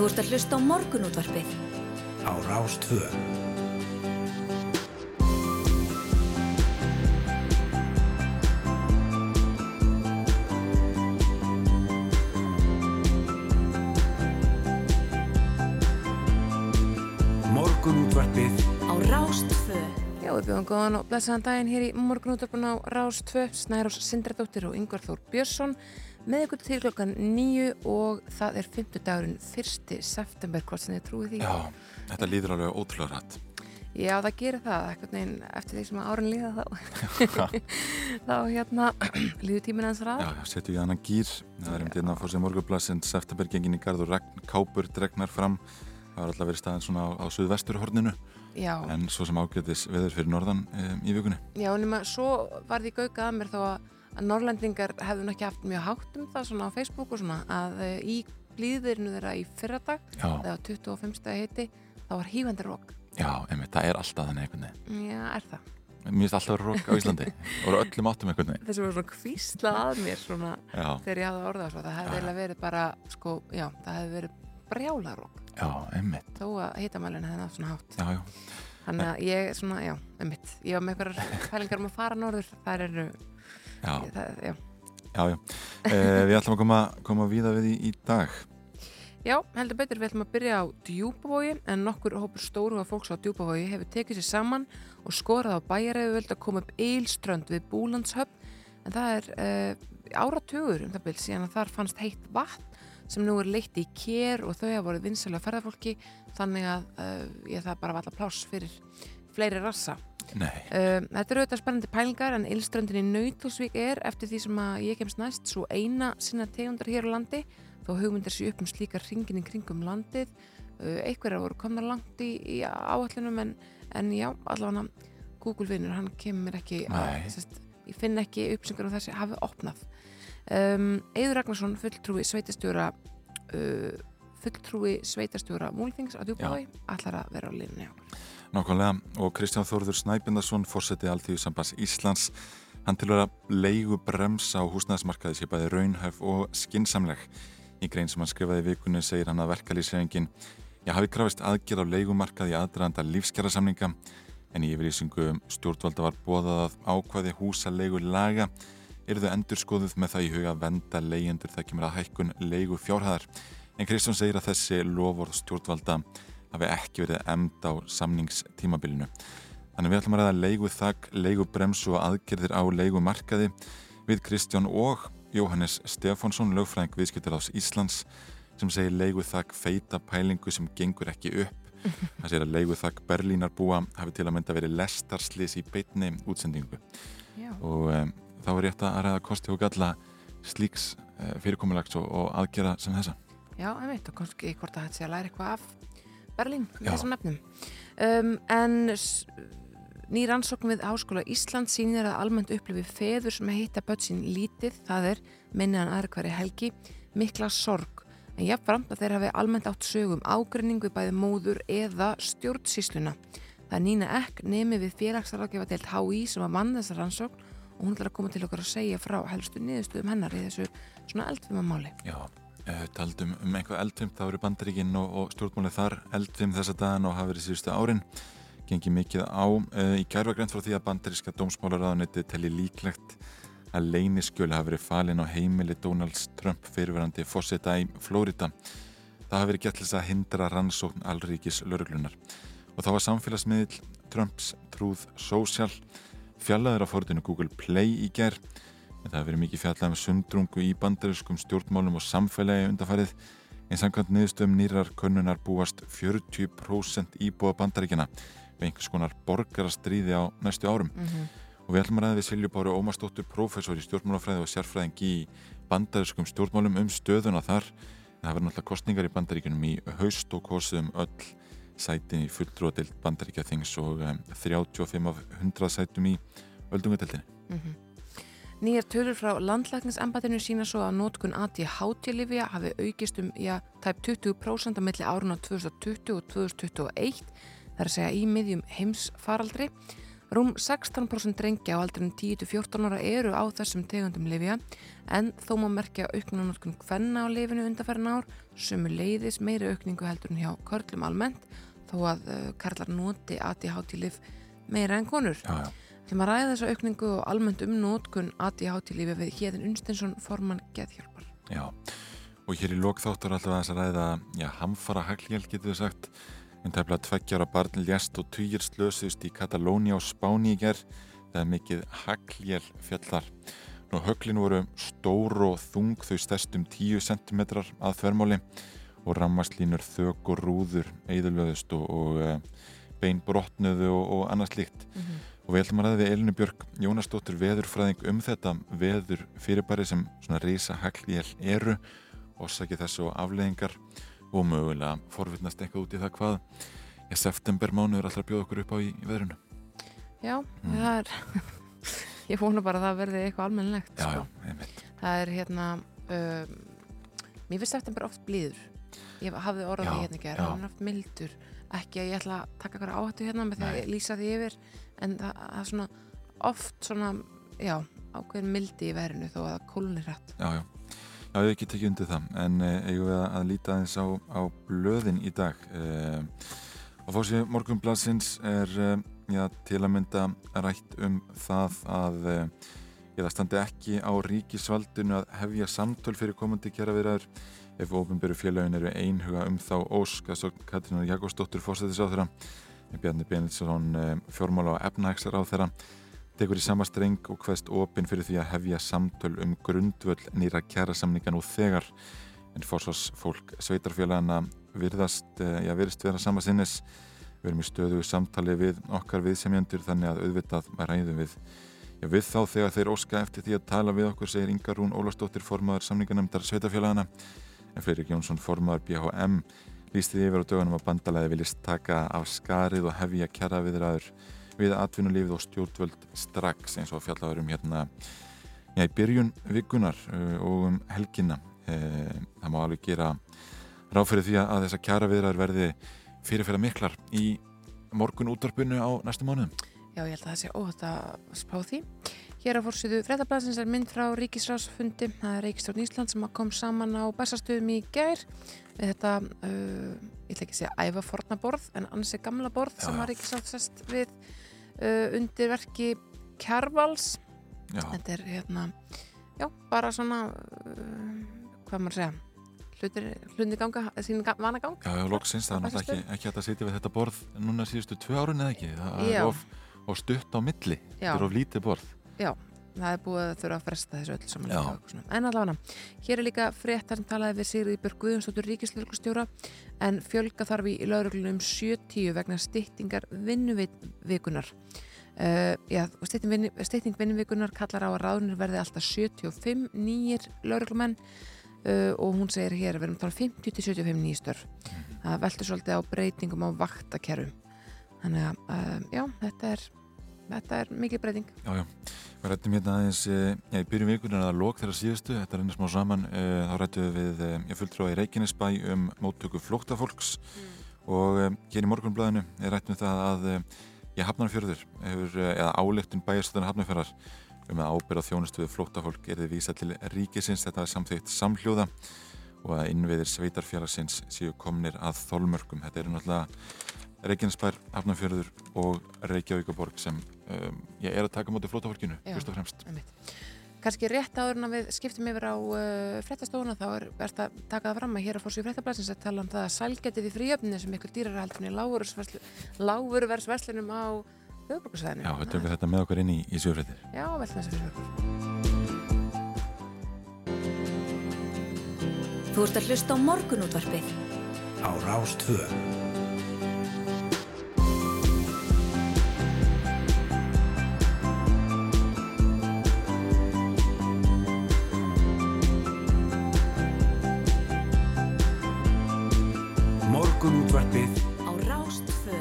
Þú ert að hlusta á morgunútvarpið. Á Rástvö. Morgunútvarpið Á Rástvö. Já, við bjóðum góðan og blessaðan daginn hér í morgunúttarpun á Rás 2, Snærós Sindradóttir og Yngvar Þór Björnsson með ykkur til klokkan nýju og það er fymtudagurinn 1. september, hvort sem þið trúið því. Já, þetta líður alveg ótrúlega rætt. Já, það gerir það, eitthvað neginn eftir því sem árin líða þá, þá hérna líður tíminn hans ræð. Já, setjum við annan gýr. Það er um dýrna að fór sér morgunblassin september gengin í regn, kápur dregnar fram. Það var alltaf verið staðin svona á, á suðvesturhorninu Já, en svo sem ágætis veður fyrir norðan um, í vikunni. já, nema svo var því gaukað að mér þó að, að Norrlendingar hefðu ekki haft mjög hátt um það svona á Facebook og svona að e, í blíðirinu þeirra í fyrradag, þegar 25. stegi heiti, þá var hífandi rók. já, einmitt, það er alltaf þannig einhvern veginn. Já, er það. Mér finnst alltaf rók á Íslandi og öllum áttum einhvern veginn. þessi var svona kvísla að mér svona Já, þegar ég hafði orðað svo, það hefði verið bara sko, já, það hefði verið brjálarók já, einmitt. þó að hitamælinn hefði nátt svona hátt Já, já, þannig að ég, svona, já, einmitt ég var með einhverjar pælingar um að fara norður þær eru, já, það, já já, já. Eh, við ætlum að koma, koma víða við í, í dag. Já, heldur betur við ætlum að byrja á djúbavogi en nokkur hópur stóru af fólks á djúbavogi hefur tekið sér saman og skorað á bæjaregu völd að koma upp eilströnd við Búlandshöfn en það er uh, áratugur um það byrj síðan að þar fannst heitt vatn sem nú er leitt í kér og þau hafa voruð vinsalega ferðarfólki þannig að uh, ég það bara var alltaf pláss fyrir fleiri rassa. Uh, þetta eru auðvitað spennandi pælingar en Ylströndin í Nauthólsvík er eftir því sem að ég kemst næst svo eina sinna tegundar hér á landi. Þó hugmyndir sér upp um slíkar ringin í kringum landið. Uh, einhverjar voru komna langt í, í áallunum en, en já, allavega Google vinnur, hann kemur ekki Nei. sest, ég finn ekki uppsengur um þessi hafi opnað. Um, Eður Ragnarsson fulltrúi sveitastjóra uh, fulltrúi sveitastjóra Múlþings á Djúbáði allar að vera á hjá okkur. Nákvæmlega. Og Kristján Þórður Snæbindarsson, fórsetið Alþjóðsambans Íslands, hann tilhör að leigu bremsa á húsnæðismarkaði sé bæði raunhæf og skinsamleg. Í grein sem hann skrifaði vikunni segir hann að verkalýsreifingin ég hafi krafist aðgerð á leigumarkaði aðdraðanda lífskjara en í yfirlýsingu stjórnvalda var bóðað að ákvaði húsa leigu laga eru þau endur skoðuð með það í huga að venda leyendur það kemur að hækkun leigu fjárhæðar. En Kristján segir að þessi lofórð stjórnvalda hafi ekki verið emnd á samningstímabilinu. Þannig við ætlum að ræða leigu þakk, leigu bremsu og aðgerðir á leigu markaði við Kristján og Jóhannes Stefánsson, lögfræðing viðskiptaráðs Íslands sem segir leigu þakk feita pælingu sem gengur ekki upp. Það segir að leigu þakk Berlínarbúa hafi til að mynda verið lestarslýs í beitni útsendingu Já. og um, þá er rétt að ræða kosti og galla slíks uh, fyrirkomulags og, og aðgerða sem þessa. Já, ég veit og kannski hvort að þetta sé að læra eitthvað af Berlín, Já. þessum nefnum. Um, en s- ný rannsókn við Háskóla Ísland sýnir að almennt upplifi feður sem hitta börn sín lítið, það er minni en aðra hverju helgi, mikla sorg. En jafnframt að þeir hafi almennt átt sögum ágrinning við bæði móður eða stjórnsísluna. Það Nína Ekk nemi við félagsráðgefa deilt HÍ sem að mann þessa rannsókn og hún ætlar að koma til okkar að segja frá helstu niðurstöðum hennar í þessu svona eldfimamáli. Já, uh, taldum um eitthvað eldfimt, það voru bandaríkinn og, og stjórnmálið þar eldfimt þessa daginn og hafa verið síðustu árin gengið mikið á. Uh, í kær var greint frá því að bandaríska dómsmálaráðanetti telli líklegt að leyniskjölu hafi verið falin á heimili Donalds Trump fyrirverandi fósita í Flórida. Það hafi verið gett til þess að hindra rannsókn allríkis lauruglunar. Og þá var samfélagsmiðl Trumps Truth Social fjallaður á fórtinu Google Play í ger en það hafi verið mikið fjallað um sundrungu í bandarískum stjórnmálum og samfélagi undarfærið en samkvæmt niðurstöðum nýrar könnunar búast 40% íbúa bandaríkjana við einhvers konar borgarastríði á næstu árum. Og við ætlum að ræða við Silju Báru Ómarsdóttur prófessor í stjórnmálafræði og sérfræðing í bandarískum stjórnmálum um stöðuna þar. Það verður náttúrulega kostningar í bandaríkjunum í haust og kosið um öll sætin í fulltrúadeild bandaríkja þings og um, 35 af 100 sætum í öldungadeildinni Nýjar tölur frá landlækningsambatinu sína svo að nótkun ADHD-livja hafi aukist um já, tæp 20% á milli áruna 2020 og 2021 þar að segja í miðjum heimsfaraldri Rúm 16% drengja á aldrinum 10-14 ára eru á þessum tegundum lifja en þó má merkja auknunarkun hvenna á lifinu undarfærin ár er leiðis meiri aukningu heldur en hjá körlum almennt þó að uh, karlar noti ADHD-lif meira en konur. Já, já. Þegar maður ræði þessa aukningu og almennt um nótkun ADHD-lifi við Hjeðin Unstensson formann geðhjálpar. Já, og hér í lók þáttur alltaf að þess að ræða, já, hamfara haglhjál getur við sagt, en tæmlega tveggjára barn ljast og týjir slösust í Katalóni á gerð, það er mikið haglhjál fjallar. Nú höglin voru stór og þung þau stærstum 10 cm að þvermáli og rammaslínur þök og rúður eidulöðust og, og uh, bein brotnuðu og, og annars líkt. Mm -hmm. Og við ætlum að ræða við Elinu Björk Jónasdóttir veðurfræðing um þetta veður fyrirbæri sem svona reysa haglíl eru sækja þessu afleðingar og mögulega forvittnast eitthvað út í það hvað ég september mánu er alltaf að bjóða okkur upp á í, í veðrunu. Já, Mm. það er, ég vona bara að það verði eitthvað almennilegt. Já, sko. Það er hérna, um, mér finnst september oft blíður. Ég hafði orðað því hérna ekki, hann er oft mildur. Ekki að ég ætla að taka eitthvað áhættu hérna með því að lýsa því yfir, en það, er svona oft svona, já, ákveðin mildi í verinu þó að það kólnir hrætt. Já, já. Já, ég hef ekki tekið undir það, en eh, eigum við að líta aðeins á, á blöðin í dag. Eh, og fórsið morgunbladsins er eh, já, til að mynda rætt um það að eh, það standi ekki á ríkisvaldinu að hefja samtöl fyrir komandi kjara viðraður ef ofinbyrju félagin eru einhuga um þá ósk að svo Katrínar Jakobsdóttur fórsættis á þeirra Bjarni Benilsson eh, fjármála og efnahækslar á þeirra tekur í sama streng og hverst opinn fyrir því að hefja samtöl um grundvöll nýra kjærasamninga nú þegar. En fórsvars fólk sveitarfélagana virðast, eh, já, virðist vera sama sinnes við erum í stöðu samtali við okkar viðsemjöndur þannig að auðvitað ræðum við já, við þá þegar þeir óska eftir því að tala við okkur segir Inga Rún Ólafsdóttir formaður samninganemndar sveitarfélagana en Freirik Jónsson formaður BHM lísti yfir á dögunum að bandalæði viljast taka af skarið og hefja kjara viðræður við atvinnulífið og stjórnvöld strax eins og fjallaður um hérna já, í byrjun vikunar uh, og um helgina uh, það má alveg gera ráð fyrir því að þessar kjara viðræður verði fyrirferða miklar í morgun útvarpinu á næstu mánuðum Já, ég held að það sé óhætt að spá því. Hér á fórsýðu fréttablasins er mynd frá Ríkisrásfundi. Það er Ríkistjórn Ísland sem kom saman á Bessastöðum í gær við þetta, uh, ég ætla ekki að segja æfa fornaborð, en ansi gamla borð Já, sem að Ríkisrás sest við uh, undir verki Kjarvals. Já, Þetta er hérna, já, bara svona, uh, hvað maður segja, hlutir ganga, sín ga- vanagang. já, já, loksins það er náttúrulega ekki, ekki að sitja við þetta borð núna síðustu tvö árun eða ekki? Það Já. er of, of stutt á milli. Þetta er of lítið borð. Já, það er búið að þurfa að fresta þessu öll saman Já. líka. En allavega, hér er líka fréttar sem talaði við Sigriði Björg Guðjónsdóttur ríkislauglustjóra en fjölga þarf í lauruglunum 70 vegna styttingar vinnuvikunar. Uh, já, stytting, vinnu, stytting vinnuvikunar kallar á að ráðunir verði alltaf 75 nýjir lauruglumenn uh, og hún segir hér að að tala um 50-75 nýjstörf. Það veltur svolítið á breytingum á vaktakerfum. Þannig að, uh, já, þetta er, þetta er mikið breyting. Já, já, við rættum hérna aðeins eh, já, í byrjun vikunar að lók þeirra síðustu þetta er einnig smá saman, eh, þá rættum við við eh, ég fulltrúa í Reykjanesbæ um móttöku flóktafólks og eh, hér í morgunblæðinu er rættum við það að ég hafnarfjörður eða áleiktun bæjarstöðan hafnarfjörðar um að ábyrða þjónustu við flóktafólk er þið vísa til ríkisins, þetta er samþýtt samhljóða og að innviðir sveitarfélagsins séu komnir að þolmörkum. Þetta eru náttúrulega Reykjanesbær, Hafnarfjörður og Reykjavíkaborg sem um, ég er að taka móti flótafólkinu, fyrst og fremst. Kannski rétt áður en við skiptum yfir á uh, fréttastofuna þá er verðt að taka það fram að hér að fórsvíu fréttablasins að tala um það að sælgetið í fríöfninu sem ykkur dýrar haldinni lágurversverslunum á höfuborgarsvæðinu. Já, við tökum þetta með okkur inn í, í sjöfréttir. Já, veltum þessu. Þú ert að hlusta á morgunútvarpið. á Rástvö. Morgunútvarpið Á Rástfö.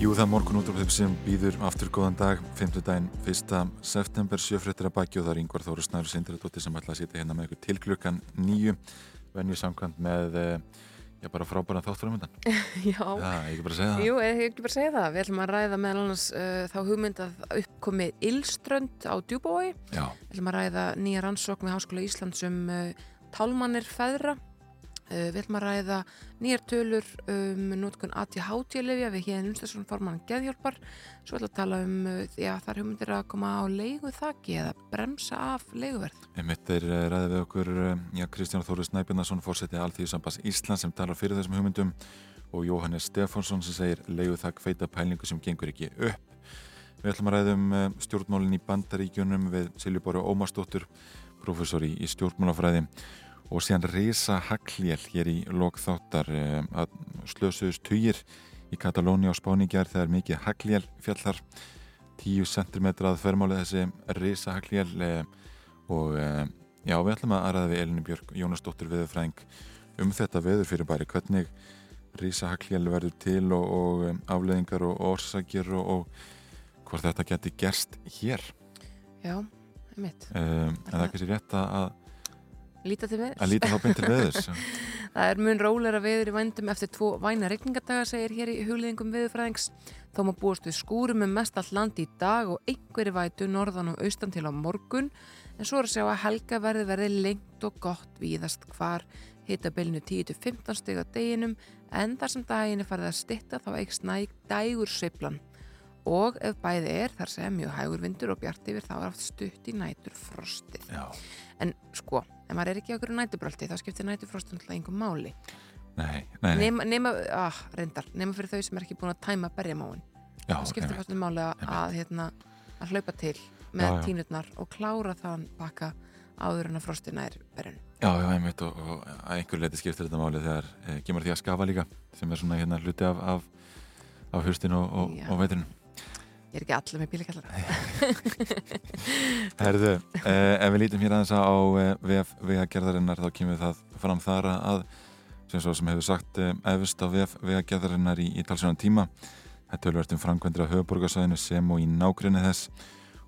Jú, það er morgun útráfið sem býður aftur góðan dag, 5. daginn 1. september, sjöfréttir að baki og það er yngvar Þóru Snæru Sindradóttir sem ætla að sitja hérna með ykkur til klukkan nýju, venju samkvæmt með eh, er bara frábæra þátt framöndan Já, Já, ég ekki bara segja það jú, ég ekki bara segja það. Við ætlum að ræða meðal annars uh, þá hugmynd að uppkomið Ilströnd á Djúbói. Já, Við ætlum að ræða nýja rannsókn við Háskóla Íslands um uh, tálmannir feðra. Uh, við ætlum að ræða nýjar tölur um notkun ATH-télefja við hérna umstæðsson formann geðhjálpar. Svo ætlum að tala um því að það er hugmyndir að koma á leigu þakki eða bremsa af leiguverð. einmitt er eh, ræðið við okkur eh, já, Kristján Þóri Snæbjörnarsson fórsetið Alþýðusambands Íslands sem talar fyrir þessum hugmyndum og Jóhannes Stefánsson sem segir leiðu það feita pælingu sem gengur ekki upp. Við ætlum að ræðum eh, stjórnmálinn í bandaríkjunum við Siljubóri Ómarsdóttur, professor í, í stjórnmálafræði og síðan risa hagljél hér í lokþáttar eh, að slösuðust tugir í Katalóni á Spáningjar þegar mikið hagljél fjallar 10 cm að fermáli þessi risa hagljél eh, og eh, já, við ætlum að aðraða við Elinu Björk Jónasdóttir viðurfræðing um þetta veður fyrir bæri. Hvernig risa hagljél verður til og, og afleðingar og orsakir og, og hvort þetta geti gerst hér? Já, einmitt. um, en það er kannski rétt að Líta til með. að líta þá beint til veðurs Það er mun róleira veður í vændum eftir tvo væna regningadaga, segir hér í hugliðingum veðurfræðings. Þó maður búast við skúrum um mest allt land í dag og einhverju vætu norðan og austan til á morgun. En svo er að sjá að helga verði verði lengt og gott víðast hvar hitabilinu 10-15 steg á deginum en þar sem daginn er farið að stitta þá eikst næg dægur sveiflan. Og ef bæði er þar sem mjög hægur vindur og bjart yfir þá er aft stutt í nætur frostið. Já, En sko, ef maður er ekki okkur nætubröldi þá skiptir nætufrostin alltaf einhver máli. nei, nei, nei. Nema, nema, ah, reyndar, nema fyrir þau sem er ekki búin að tæma berjamáin. Já, Það skiptir einmitt. fannst máli að, hérna, að hlaupa til með Já, tínutnar og klára þann baka áður en að frostina er berjun. Já, já, einmitt og, og að einhver leiti skiptir þetta máli þegar e, kemur því að skafa líka sem er svona hérna hluti af, af, af hustin og, og, og veiturinn Ég er ekki allir með bílakallara. Herðu, eh, ef við lítum hér aðeins á eh, VF vegagerðarinnar þá kemur það fram þar að sem svo sem hefur sagt eh, efust á VF vegagerðarinnar í, í talsvöna tíma þetta tölvert um framkvæmdur á höfuborgarsæðinu sem og í nágrinni þess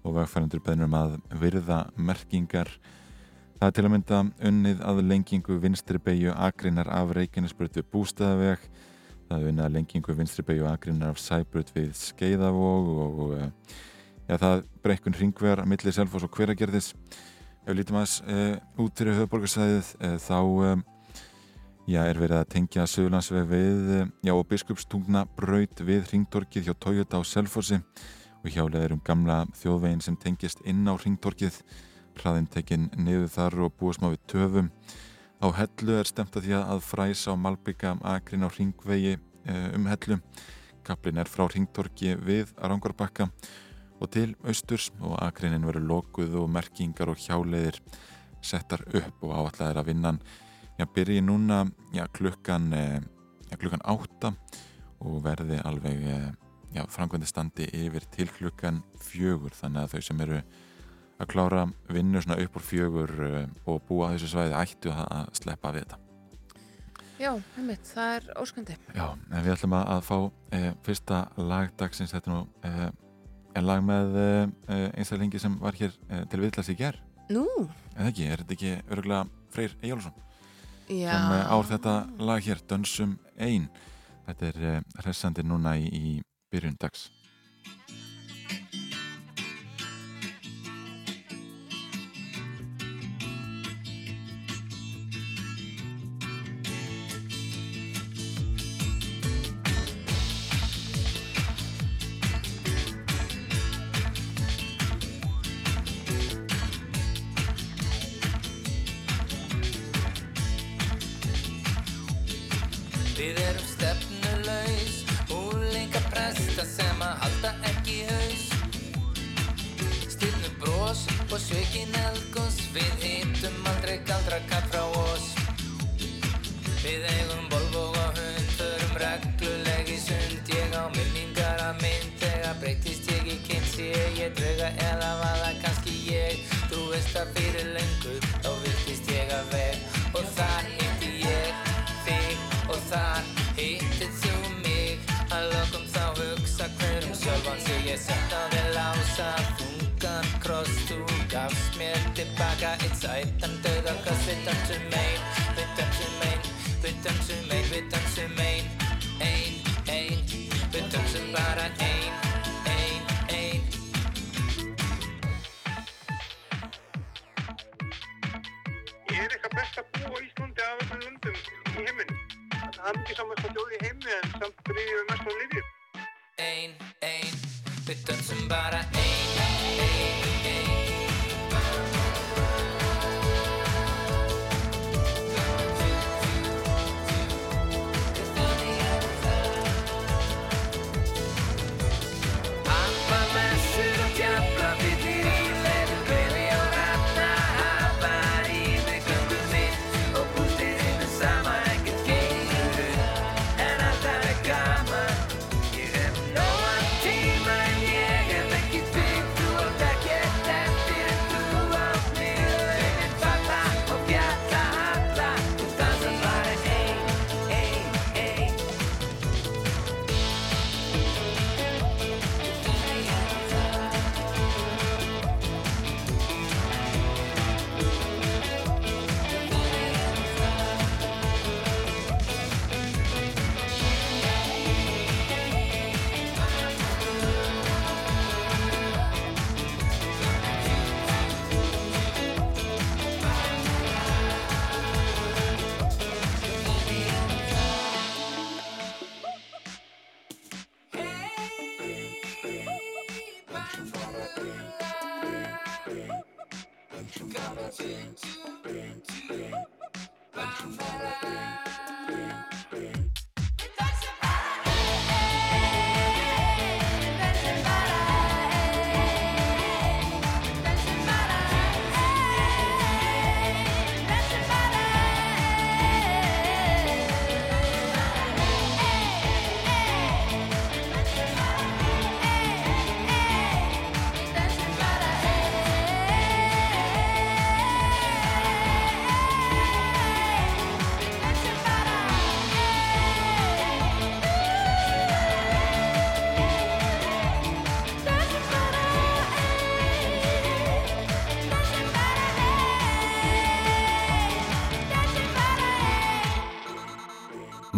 og vegfærandur beðnum að virða merkingar. Það er til að mynda unnið að lengingu vinstri beigju akrinnar af Reykjanesbrut við Bústæðaveg það að lengingu vinstri beigju akrinnar af Sæbrut við Skeiðavog og, eh, Já, það brekkun ringvegar að milli Selfoss og hveragerðis. Ef lítum aðeins uh, út fyrir höfuborgarsæðið uh, þá um, já, er verið að tengja Söðlandsveg við já, og biskupstungna braut við ringtorkið hjá Toyota á Selfossi og hjálega er um gamla þjóðvegin sem tengist inn á ringtorkið hraðin tekinn niður þar og búið smá við töfum. Á hellu er stemt að því að fræsa á Malbygga akrin á ringvegi uh, um hellu. Kaplin er frá ringtorki við Rangarbakka og til austurs og akreinin verður lokuð og merkingar og hjáleiðir settar upp og áallega er að vinnan já, byrji núna já, klukkan, eh, já, klukkan átta og verði alveg eh, já, framkvæmdi standi yfir til klukkan fjögur þannig að þau sem eru að klára vinnu svona upp úr fjögur eh, og búa þessu svæði ættu að, sleppa við þetta. Já, einmitt, það er óskandi. Já, en við ætlum að, að fá eh, fyrsta lagdagsins þetta nú eh, en lag með eh, einstaklingi sem var hér eh, til viðlas í ger Nú, eða ekki, er þetta ekki örgulega Freyr Ejjálfsson já. sem eh, ár þetta lag hér, Dönsum ein. Þetta er hressandi núna í, í byrjun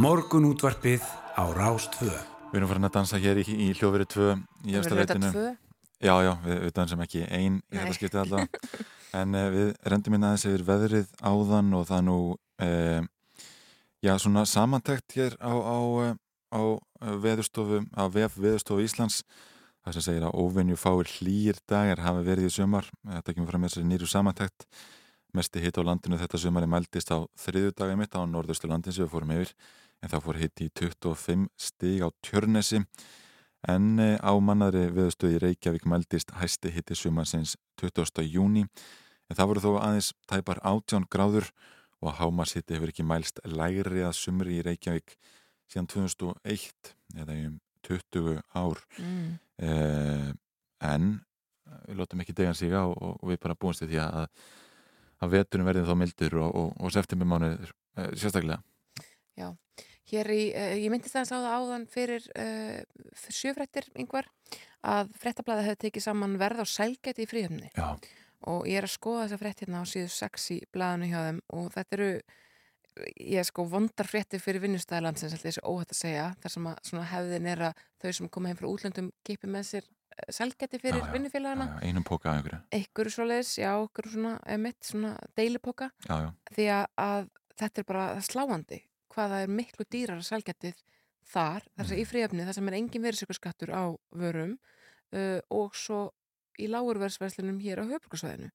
Morgun útvarpið á Rástvö. Við erum farin að dansa hér í, í hljóðveri 2 í efsta leitinu. tvö Já, já, við, við dansum ekki ein í þetta skiptið allavega. En uh, við rendum inn aðeins yfir veðrið áðan og það nú, uh, já, svona samantækt hér á, á, eh, á eh, veðurstofu, á VF Veðurstofu Íslands. Það sem segir að óvenju fáir hlýr dagar hafa verið í sumar. Þetta kemur fram með þessari nýru samantækt. Mesti hitt á landinu þetta sumari mældist á þriðu dagi mitt á norðustu landin sem við fórum yfir. En þá fór hitt í 25 stig á Tjörnesi. En eh, á mannaðri viðstöði Reykjavík mældist hæsti hitti sumansins 20. júni en það voru þó aðeins tæpar 18 gráður og hámars hitti hefur ekki mælst lægri að sumri í Reykjavík síðan 2001 eða í um 20 ár mm. eh, en við látum ekki degan sig á og, og við bara búumst því að, að veturinn verði þá mildur og, og, og septembermánuður eh, sérstaklega Hér í, uh, ég myndist á það áðan fyrir, uh, fyrir sjöfrættir yngvar að fréttablaði hefði tekið saman verð á sælgæti í fríhjöfni Já, og ég er að skoða þessa frétt hérna á síðu 6 í blaðinu hjá þeim og þetta eru ég er sko vondar fréttir fyrir vinnustæðalandsins alltaf þessi óhætt að segja þar sem að svona hefðin er að þau sem koma heim frá útlöndum kipi með sér uh, sælgæti fyrir Já, já, vinnufélagana já, já, einum póka af einhverju. Einhverju svoleiðis, já, einhverju svona emitt, svona deilipoka Já, já, því að, að þetta er bara sláandi hvað það er miklu dýrar að sælgætið þar, þar sem í fríöfni þar sem er engin verðsökkurskattur á vörum uh, og svo í lágurverðsverslunum hér á höfbruksvæðinu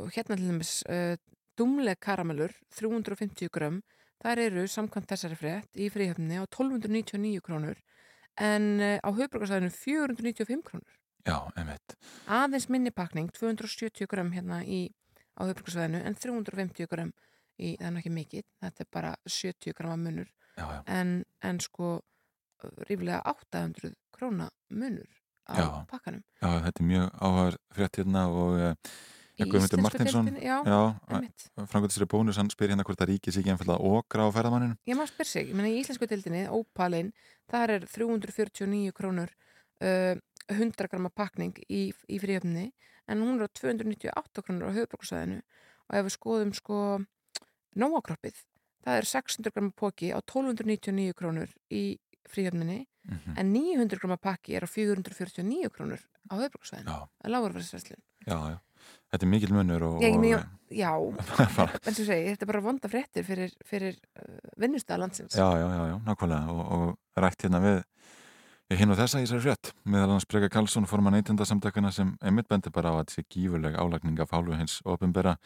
og hérna til dæmis uh, dumleg karamellur 350 grömm þar eru samkvæmt þessari frétt í fríöfni á 1299 krónur en uh, á höfbruksvæðinu 495 krónur. Já, einmitt. Aðeins minni pakning 270 grömm hérna í, á höfbruksvæðinu en 350 grömm í, það er nú ekki mikið, þetta er bara 70 gramma munur Já, já, en, en sko ríflega 800 króna munur á Já. pakkanum. Já, þetta er mjög áhugaður frétt hérna og uh, í íslensku deildinni, já, já, einmitt. Frankvöldsri bónus, hann spyr hérna hvort að ríkið sé ekki einfalda okra á ferðamanninu ég maður spyr sig, ég meina í íslensku dildinni ópalinn, þar er 349 krónur uh, 100 gramma pakning í, í fríöfni en hún er á 298 krónur á höfbruksvæðinu og ef við skoðum sko nóakroppið, það er 600 gramma póki á 1299 krónur í fríöfninni mm en 900 gramma pakki er á 449 krónur á höfbruksvæðinu að lágurverðsverslun já, já. Þetta er mikil munur og, Ég, mjög, já, en svo segi, þetta er bara vonda fréttir fyrir, fyrir uh, vinnustæða landsins. já, já, já, já, nákvæmlega. Og, og rætt hérna við ég hinn og þessa í þessari frétt. Meðal hans Breka Karlsson forman neytendasamtakana sem einmitt bendir bara á að þessi gífurleg álagning af hálfu hins ofinbera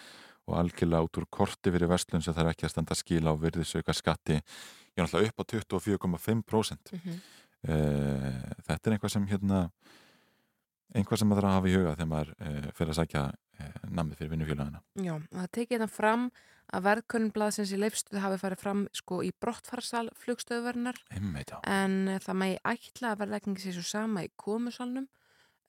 og algjörlega út úr korti fyrir vestlun sem þarf ekki að standa skil á virðisauka skatti ég er náttúrulega upp á 24,5% Mm -hmm. uh, þetta er einhvað sem hérna einhvað sem maður þarf að hafa í huga þegar maður uh, fyrir að sækja uh, namið fyrir vinnufélagina Já, og það tekið þetta fram að verðkönnunblaðsins í leifstuð hafi farið fram sko í brottfarsal flugstöðverðnar en eh, það megi ætla að verðleggingi sé svo sama í komusalnum.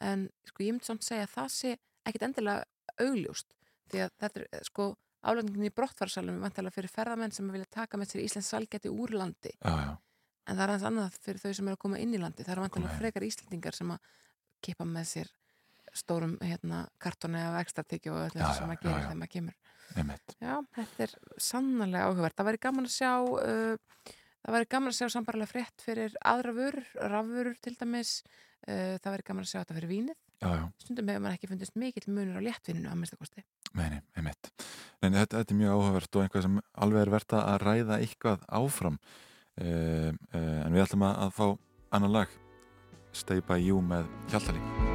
En sko ég myndi samt segja að það sé ekkit endilega augljóst því að þetta er eh, sko áleggingin í brottfarsalum vantilega fyrir ferðamenn sem vilja taka með sér Íslands salgæti úr landi. Já, já, en það er aðeins annað fyrir þau sem eru að koma inn í landi það eru vantilega frekar Íslendingar sem að kipa með sér stórum hérna, kartoni af ekstra tyggju og öllu sem já, að gera já, já. þegar maður kemur. Já, þetta er sannarlega áhugavert. Það væri gaman að sjá uh, það væri gaman að sjá sambarlega frétt fyrir aðra vörur, rafvörur til dæmis. Uh, það væri gaman að sjá þetta fyrir vínið já, já, stundum hefur maður ekki fundist mikill munur á léttvíninu að mista kosti. meini, einmitt. Nei, nei, þetta, þetta er mjög áhugavert og einhvað sem alveg er verðt að ræða eitthvað áfram. Uh, uh, en við ætlum að, að fá annan lag. Stay by You með Hjaltalín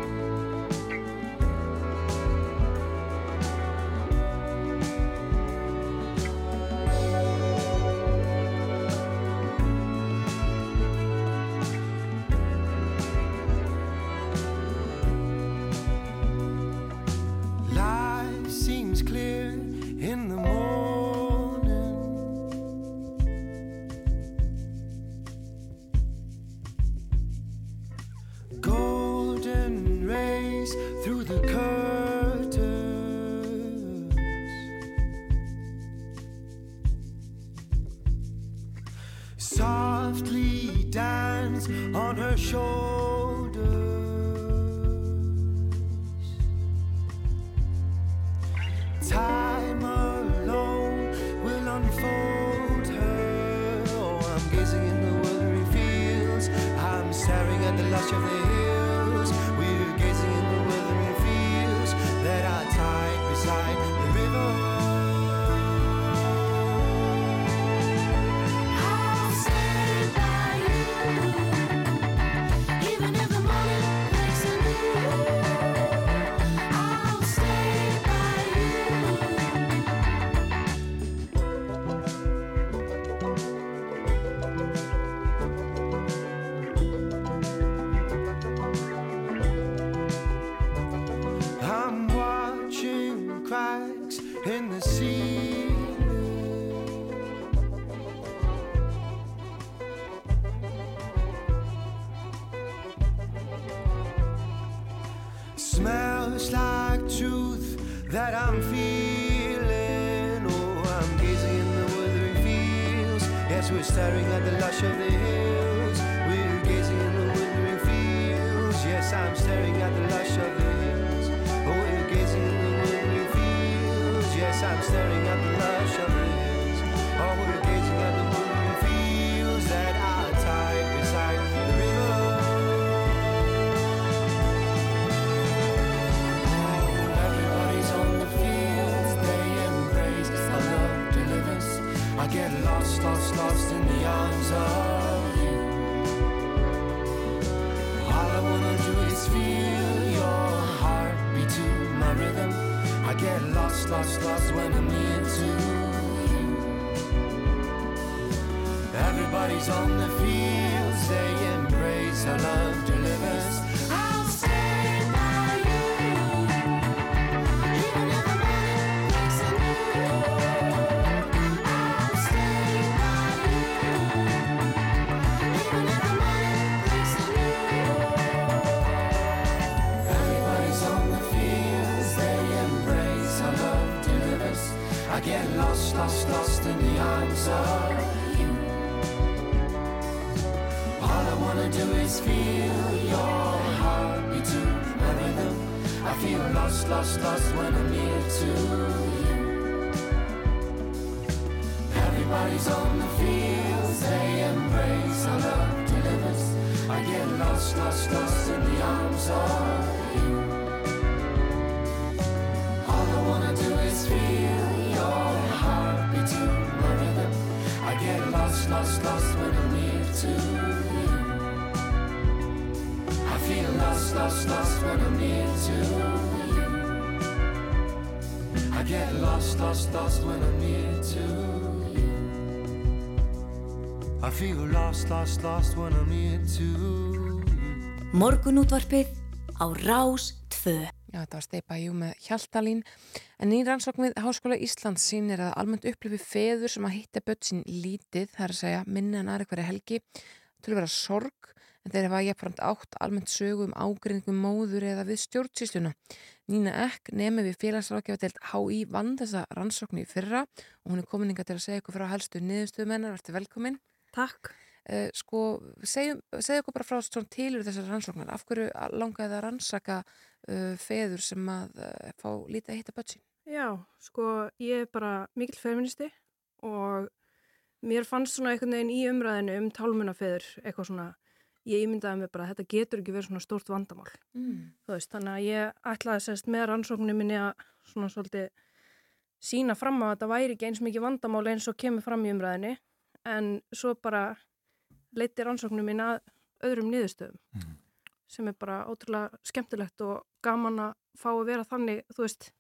feel lost, lost, when I'm near to you. I get lost, lost, lost when I'm near to you. I feel lost, lost, lost when I'm near to you. Morgunútvarpið á Rás 2. Já, þetta var Steipa Jú með Hjaltalín. En nýr rannsókn við Háskóla Íslands sýnir að almennt upplifi feður sem að hitta börn sín lítið, það er að segja minna en aðra hverja helgi, til að vera sorg, en þeir hafa jafnframt átt almennt sögu um ágreiningum móður eða við stjórnsýsluna. Nína Ekk nemi við félagsrákjafadelt HÍ vann þessa rannsóknu í fyrra og hún er komininga til að segja ykkur frá helstu niðurstöðumennar, verður velkomin. Takk. Uh, sko, segjum, segja okkur bara frá svona tilur þessar rannsóknar. Af hverju langaði það að rannsaka uh, feður sem að uh, fá lítið að hitta börn sín? Já, sko, ég er bara mikill feministi og mér fannst svona einhvern veginn í umræðinu um tálmunafeður eitthvað svona, ég ímyndaði mig bara að þetta getur ekki verið svona stórt vandamál. Mm. Veist, þannig að ég ætlaði sérst með rannsókninu minni að svona svolítið sína fram á að þetta væri ekki eins mikið vandamál eins og kemur fram í umræðinu en svo bara leiti rannsókninu minni að öðrum niðurstöðum Mhm. sem er bara ótrúlega skemmtilegt og gaman að fá að vera þannig, þú veist,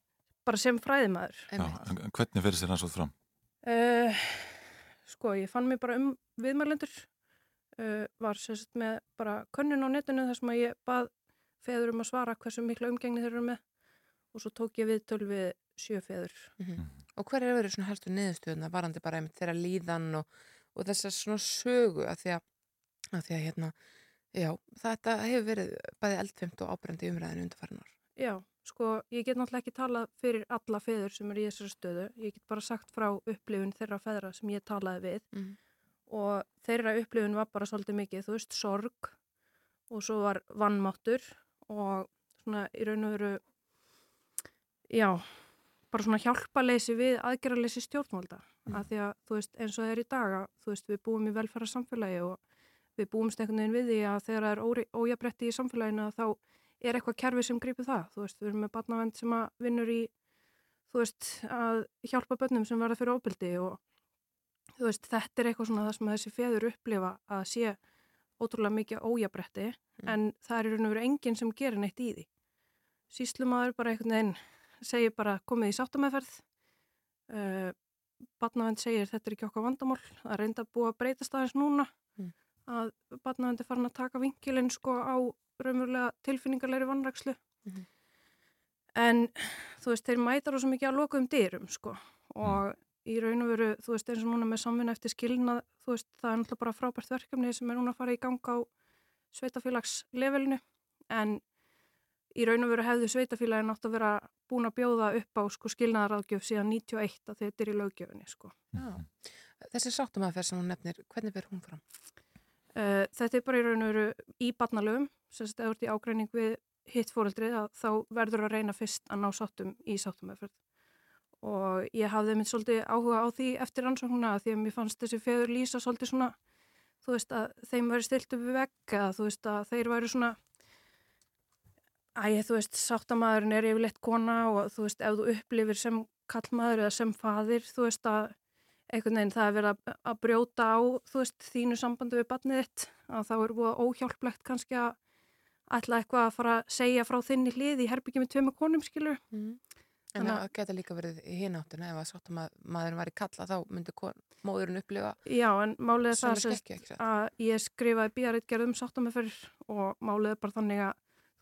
bara sem fræðimæður. Hvernig fyrir sér rannsótt fram? Uh, sko, ég fann mig bara um viðmælendur, uh, var sérst með bara könnun á netinu þar sem að ég bað feður um að svara hversu mikla umgengni þeir eru með og svo tók ég við sjö feður. Og hver er verið svona helstu niðurstöðuna varandi bara einmitt þeirra líðan og, og þessar svona sögu að því að, að því að hérna, já, þetta hefur verið bæði eldfimt og ábrendi umræðinu undarfærinar. Já, sko, ég get náttúrulega ekki talað fyrir alla feður sem eru í þessari stöðu. Ég get bara sagt frá upplifun þeirra feðra sem ég talaði við Mm. Og þeirra upplifun var bara svolítið mikið, þú veist, sorg og svo var vannmáttur og svona í raun og veru, já, bara svona hjálpaleysi við aðgerraleysi stjórnvalda. Mm. Af því að, þú veist, eins og er í dag að, þú veist, við búum í velferðar samfélagi og við búumst einhvern veginn við því að þegar það er ójafnrétti í samfélaginu að þá er eitthvað kerfi sem grýpur það. Þú veist, við erum með barnavend sem að vinnur í, þú veist, að hjálpa börnum sem verða fyrir óbyldi og þú veist, þetta er eitthvað svona það sem þessi feður upplifa að sé ótrúlega mikið ójabretti en það er í raun og veru enginn sem gerir neitt í því. Síslumadur bara einhvern veginn segir bara komið í sáttamæðferð uh, barnavend segir þetta er ekki okkar vandamál það er reynda búið að breytast aðeins núna Mm. að barnavend er farin að taka vinkilinn sko á raunverulega tilfinningarleiri vannrækslu Mhm. en þú veist, þeir mætar svo mikið að lokuðum dyrum sko og í raun og veru, þú veist, eins og núna með samvinna eftir skilnað, þú veist, það er náttúrulega bara frábært verkefni sem er núna að fara í gang á sveitafélagslevelinu en í raun og veru hefðu sveitafélagi nátt að vera búin að bjóða upp á sko skilnaðaráðgjöf síðan 91 að þetta er í löggjöfinni sko. Já. Þessi sáttumæðferð sem hún nefnir, hvernig ber hún fram? Uh, þetta er bara í raun og veru í barnalögum, sem þetta er í ágreining við hitt fóreldrið að þá verður að reyna fyrst að ná sáttum í sáttumæðferð og ég hafði mynd svolítið áhuga á því eftir rannsóknuna því að mér fannst þessi feður lýsa svolítið svona, þú veist að þeim væri stilt upp við eða þú veist að þeir væri svona Æ, þú veist, sáttamæðurinn er yfirleitt kona og þú veist, ef þú upplifir sem kallmaður eða sem faðir, þú veist að einhvern veginn það er verið að, brjóta á, þú veist, þínu sambandi við barnið þitt, að þá er búið óhjálplegt kannski að ætla eitthvað að fara að segja frá þinni hlið í herbyggjum með tveimur konum, skilur. Mm. En það geta líka verið í hináttuna ef að sáttumæðurinn var í kalla þá myndi móðurinn upplifa Já, en málið er það satt? að ég skrifaði bíaritgerð um sáttamæðferð og málið er bara þannig að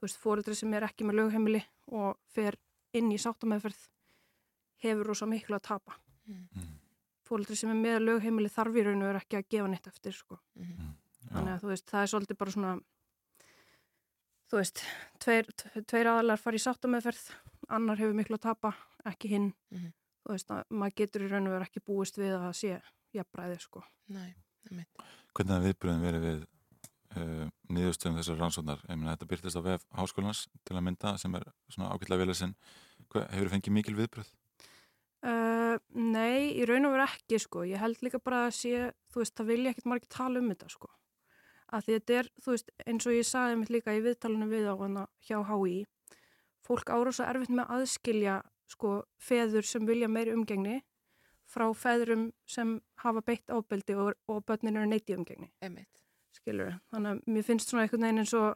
þú veist, fóreldri sem er ekki með lögheimili og fer inn í sáttamæðferð hefur rosa miklu að tapa. Mm. Fóreldri sem er með lögheimili þarf í raun og er ekki að gefa neitt eftir, sko. Mhm. Þannig að þú veist, það er svolítið bara svona, þú veist, tveir, tveir aðalar fara í sáttamæðferð, annar hefur miklu að tapa, ekki hinn. Mhm. Þú veist, að maður getur í raun og veru ekki búist við að það sé jafnbræði, sko. Nei. Hvernig hafa viðbröðin verið við uh, niðurstöðum þessar rannsóknar? Ég meina þetta byrtist á vef háskólans til að mynda sem er svona ágætlega vel þessin. Hefur fengið mikil viðbröð? Uh, nei, í raun og veru ekki sko, ég held líka bara að sé, þú veist, það vilja ekkert margir tala um þetta sko, að því þetta er, þú veist, eins og ég saði mitt líka í viðtalinu við á hana hjá HÍ, fólk ára svo erfitt með að aðskilja sko feður sem vilja meiri umgengni frá feðrum sem hafa beitt ábeldi og, og börnin eru neitt í umgengni. Einmitt. Skilur Þannig að mér finnst svona einhvern veginn eins og,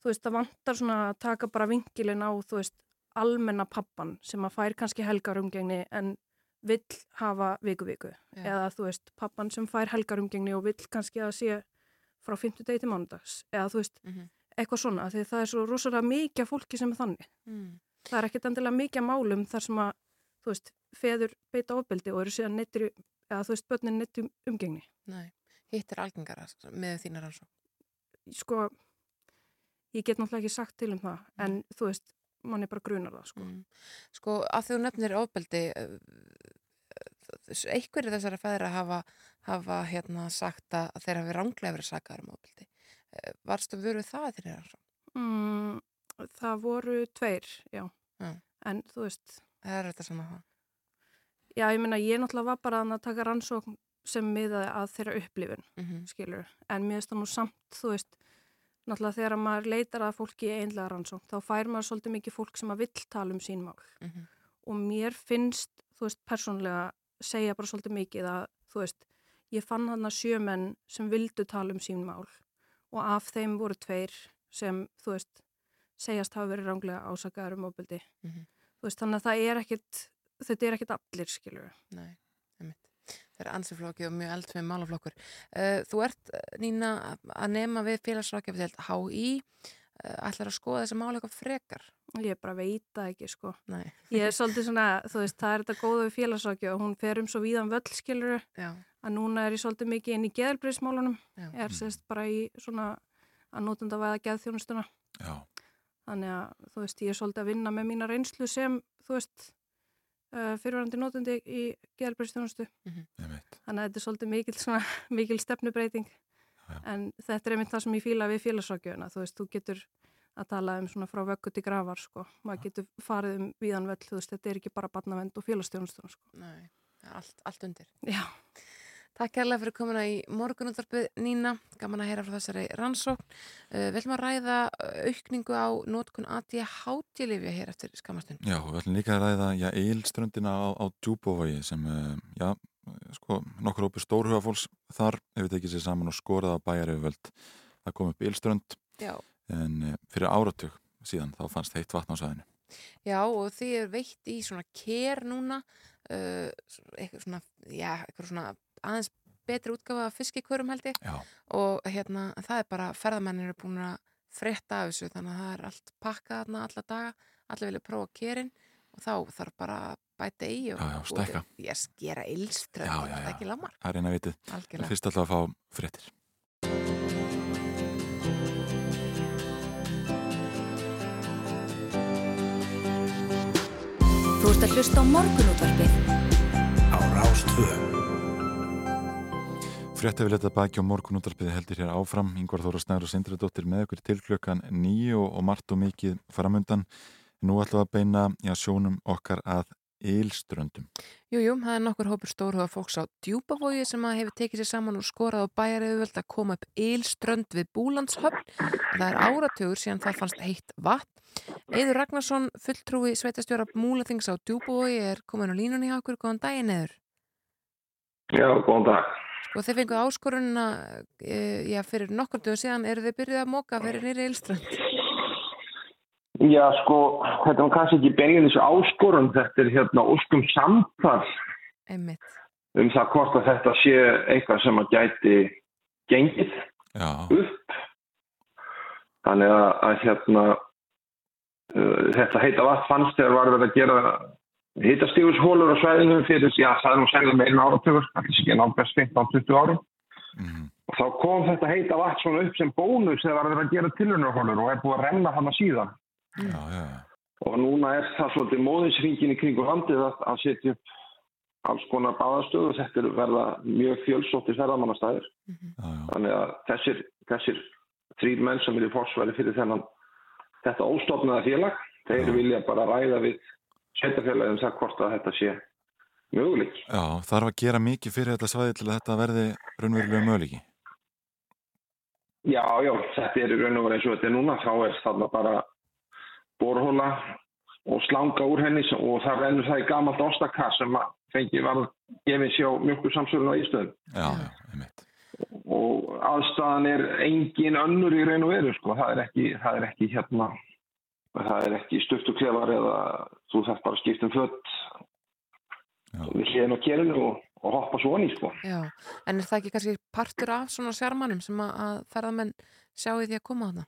þú veist, það vantar svona að taka bara vinkilin á, þú veist, almenna pappan sem að fær kannski helgar umgengni en vill hafa viku-viku. Já. Eða, þú veist, pappan sem fær helgar umgengni og vill kannski að sé frá 50 degi til mánudags. Eða, þú veist, Mhm. Eitthvað svona, því það er svo rosalega mikið fólki sem er þannig. Mm. Það er ekkit endilega mikið málum þar sem að, þú veist, feður beita ofbeldi og eru síðan neittir, eða þú veist, börnin neittir umgengni. Nei, hitt er algengara með þínar rannsók. Sko, ég get náttúrulega ekki sagt til um það, en þú veist, mann er bara grunar það, sko. Mm. Sko, að þú nefnir ofbeldi, einhverju þessara feðra hafa, hafa hérna sagt að þeir hafi ránglega verið sakaður um ofbeldi. Varstu vöru við það þegar rannsók? Mm, það voru tveir, já. Já. En þú veist, Það er þetta svona það. já, ég meina, ég náttúrulega var bara að taka rannsókn sem miðaði að þeirra upplifun, Mm -hmm. skilur. En mér finnst það nú samt, þú veist, náttúrulega þegar maður leitar að fólki í einlega rannsókn, þá fær maður svolítið mikið fólk sem að vill tala um sín mál. Mhm. Og mér finnst, þú veist, persónlega segja bara svolítið mikið að, þú veist, ég fann hann að sjömenn sem vildu tala um sín mál og af þeim voru tveir sem, þú veist, segjast hafa verið ránglega ásakaður um ofbeldi. Mhm. Þú veist, þannig að það er ekkit, þetta er ekkit allir, skilur. Nei, einmitt. Það er ansiflokki og mjög eldfið málaflokkur. Uh, þú ert, eh, Nína, að nema við félagsrákjafdelt HÍ, uh, ætlar að skoða þessi mál eitthvað frekar? Ég bara veit það ekki, sko. Nei. Ég er svolítið svona, þú veist, það er þetta góða við félagsrákja og hún fer um svo víðan völl, skilur, Já. Að núna er ég svolítið mikið inn í geðalbriðsmálunum. Já. Ég er sérst bara í svona að notunda væða geðþjónustuna. Já, Þannig að, þú veist, ég er svolítið að vinna með mína reynslu sem, þú veist, uh, fyrirvændi notundi í geðalbriðstjónustu. einmitt. Þannig að þetta er svolítið mikil, svona, mikil stefnubreiting. Já. En þetta er einmitt það sem ég fíla við félagsrákjöfuna. Þú veist, þú getur að tala um svona frá vöggu til grafar, sko. Maður getur farið um víðan völl, þú veist, þetta er ekki bara barnavend og félagstjónustuna, sko. Allt, allt undir. Já. Takk kærlega fyrir komuna í morgunundarpið Nína, gaman að heyra frá þessari rannsókn. Uh, við ætlum að ræða uh, aukningu á nótkun ADHD-lifja hér eftir skamastund. Já, við ætlum líka að ræða já, eilströndina á, á Djúbóvægi sem, eh, já, sko, nokkur hópur stórhuga fólks þar hefur tekið sér saman og skorað á bæjaröfuvöld. Það kom upp eilströnd Já. en eh, fyrir áratug síðan þá fannst heitt vatn á sæðinu. Já, og því er veitt í svona kér núna, uh, eitthvað svona, já, eitthvað svona aðeins betri útgafa af fiskikvörum held ég. Já. Og hérna, það er bara, ferðamennir eru búin að frétta af þessu, þannig að það er allt pakkað þarna alla daga, allir vilja prófa kérinn og þá þarf bara að bæta í og, Já, já, og ég skera ilströnd, Já, já, það er ekki lamar. Það er eina vitið. Algjörlega. Fyrst alltaf að fá fréttir. Þú ert að hlusta á morgunútvarpið á Rástvö. Frétta við leta baki á morgunúttarpiði heldur hér áfram. Yngvar Þóra Snæður og Sindradóttir með ykkur til klukkan nýju og, og margt og mikið faramundan. Nú ætlum við að beina já, sjónum okkar að eilströndum. Jú, jú, það er nokkur hópur stórhuga fólks á djúbavogi sem að hefur tekið sér saman og skorað á bæjarauðvöld að koma upp eilströnd við Búlandshöfn. Það er áratugur síðan það fannst heitt vatn. Eður Ragnarsson, fulltrúi sveitastjóra Múlaþings á djúbavogi, er komin á línunni hjá okkur. Góðan daginn eður. Já, góðan dag. Og þeir fenguð áskorunna, e, já, fyrir nokkur dögum síðan eru þeir byrjuð að móka fyrir nýri eilströnd. Já, sko, þetta er kannski ekki beinlega áskorun, þetta er hérna óskum samtal Einmitt. um það hvort að þetta sé eitthvað sem að gæti gengið Já, upp. Þannig að, að hérna, uh, þetta heita vatn fannst þegar var verið að gera hitastígushólur á svæðinu fyrir, já, það er nú með einu áratugur, þetta er ekki náttúrulega 15-20 árum. mhm, Og þá kom þetta heita vatn svona upp sem bónus þegar var verið að gera tilunarhólur og er búið að renna hana síðan. já, já. Og núna er það svolítið móðinsringin í kringu landið að, að setja upp alls konar báðastöðu og þetta er verða mjög fjölsóttir ferðamannastæðir. já, já. Þannig að þessir, þessir þrýr menn sem eru fórsværi fyrir þennan þetta óstofnaða félag, þeir vilja bara ræða við sveitafélagum það hvort að þetta sé möguleik. Já, þarf að gera mikið fyrir þetta svæði til að þetta verði raunverulega möguleiki. Já, já, þetta er í raun og verið eins og þetta er núna, þá er þarna bara borhóla og slanga úr henni og það rennur það í gamalt ostakar sem að fengi var gefið sjá mjölkursamsölun á Ístöðum Já, já, einmitt. og aðstæðan er engin önnur í raun og veru sko. það, er ekki, það er ekki hérna það er ekki stöftuklefar eða þú þarf bara að skipta um fött við hliðin á kerinu og, og hoppa svo onni sko. En er það ekki kannski partur af svona sjarmanum sem að, að ferðamenn sjá í því að koma þarna?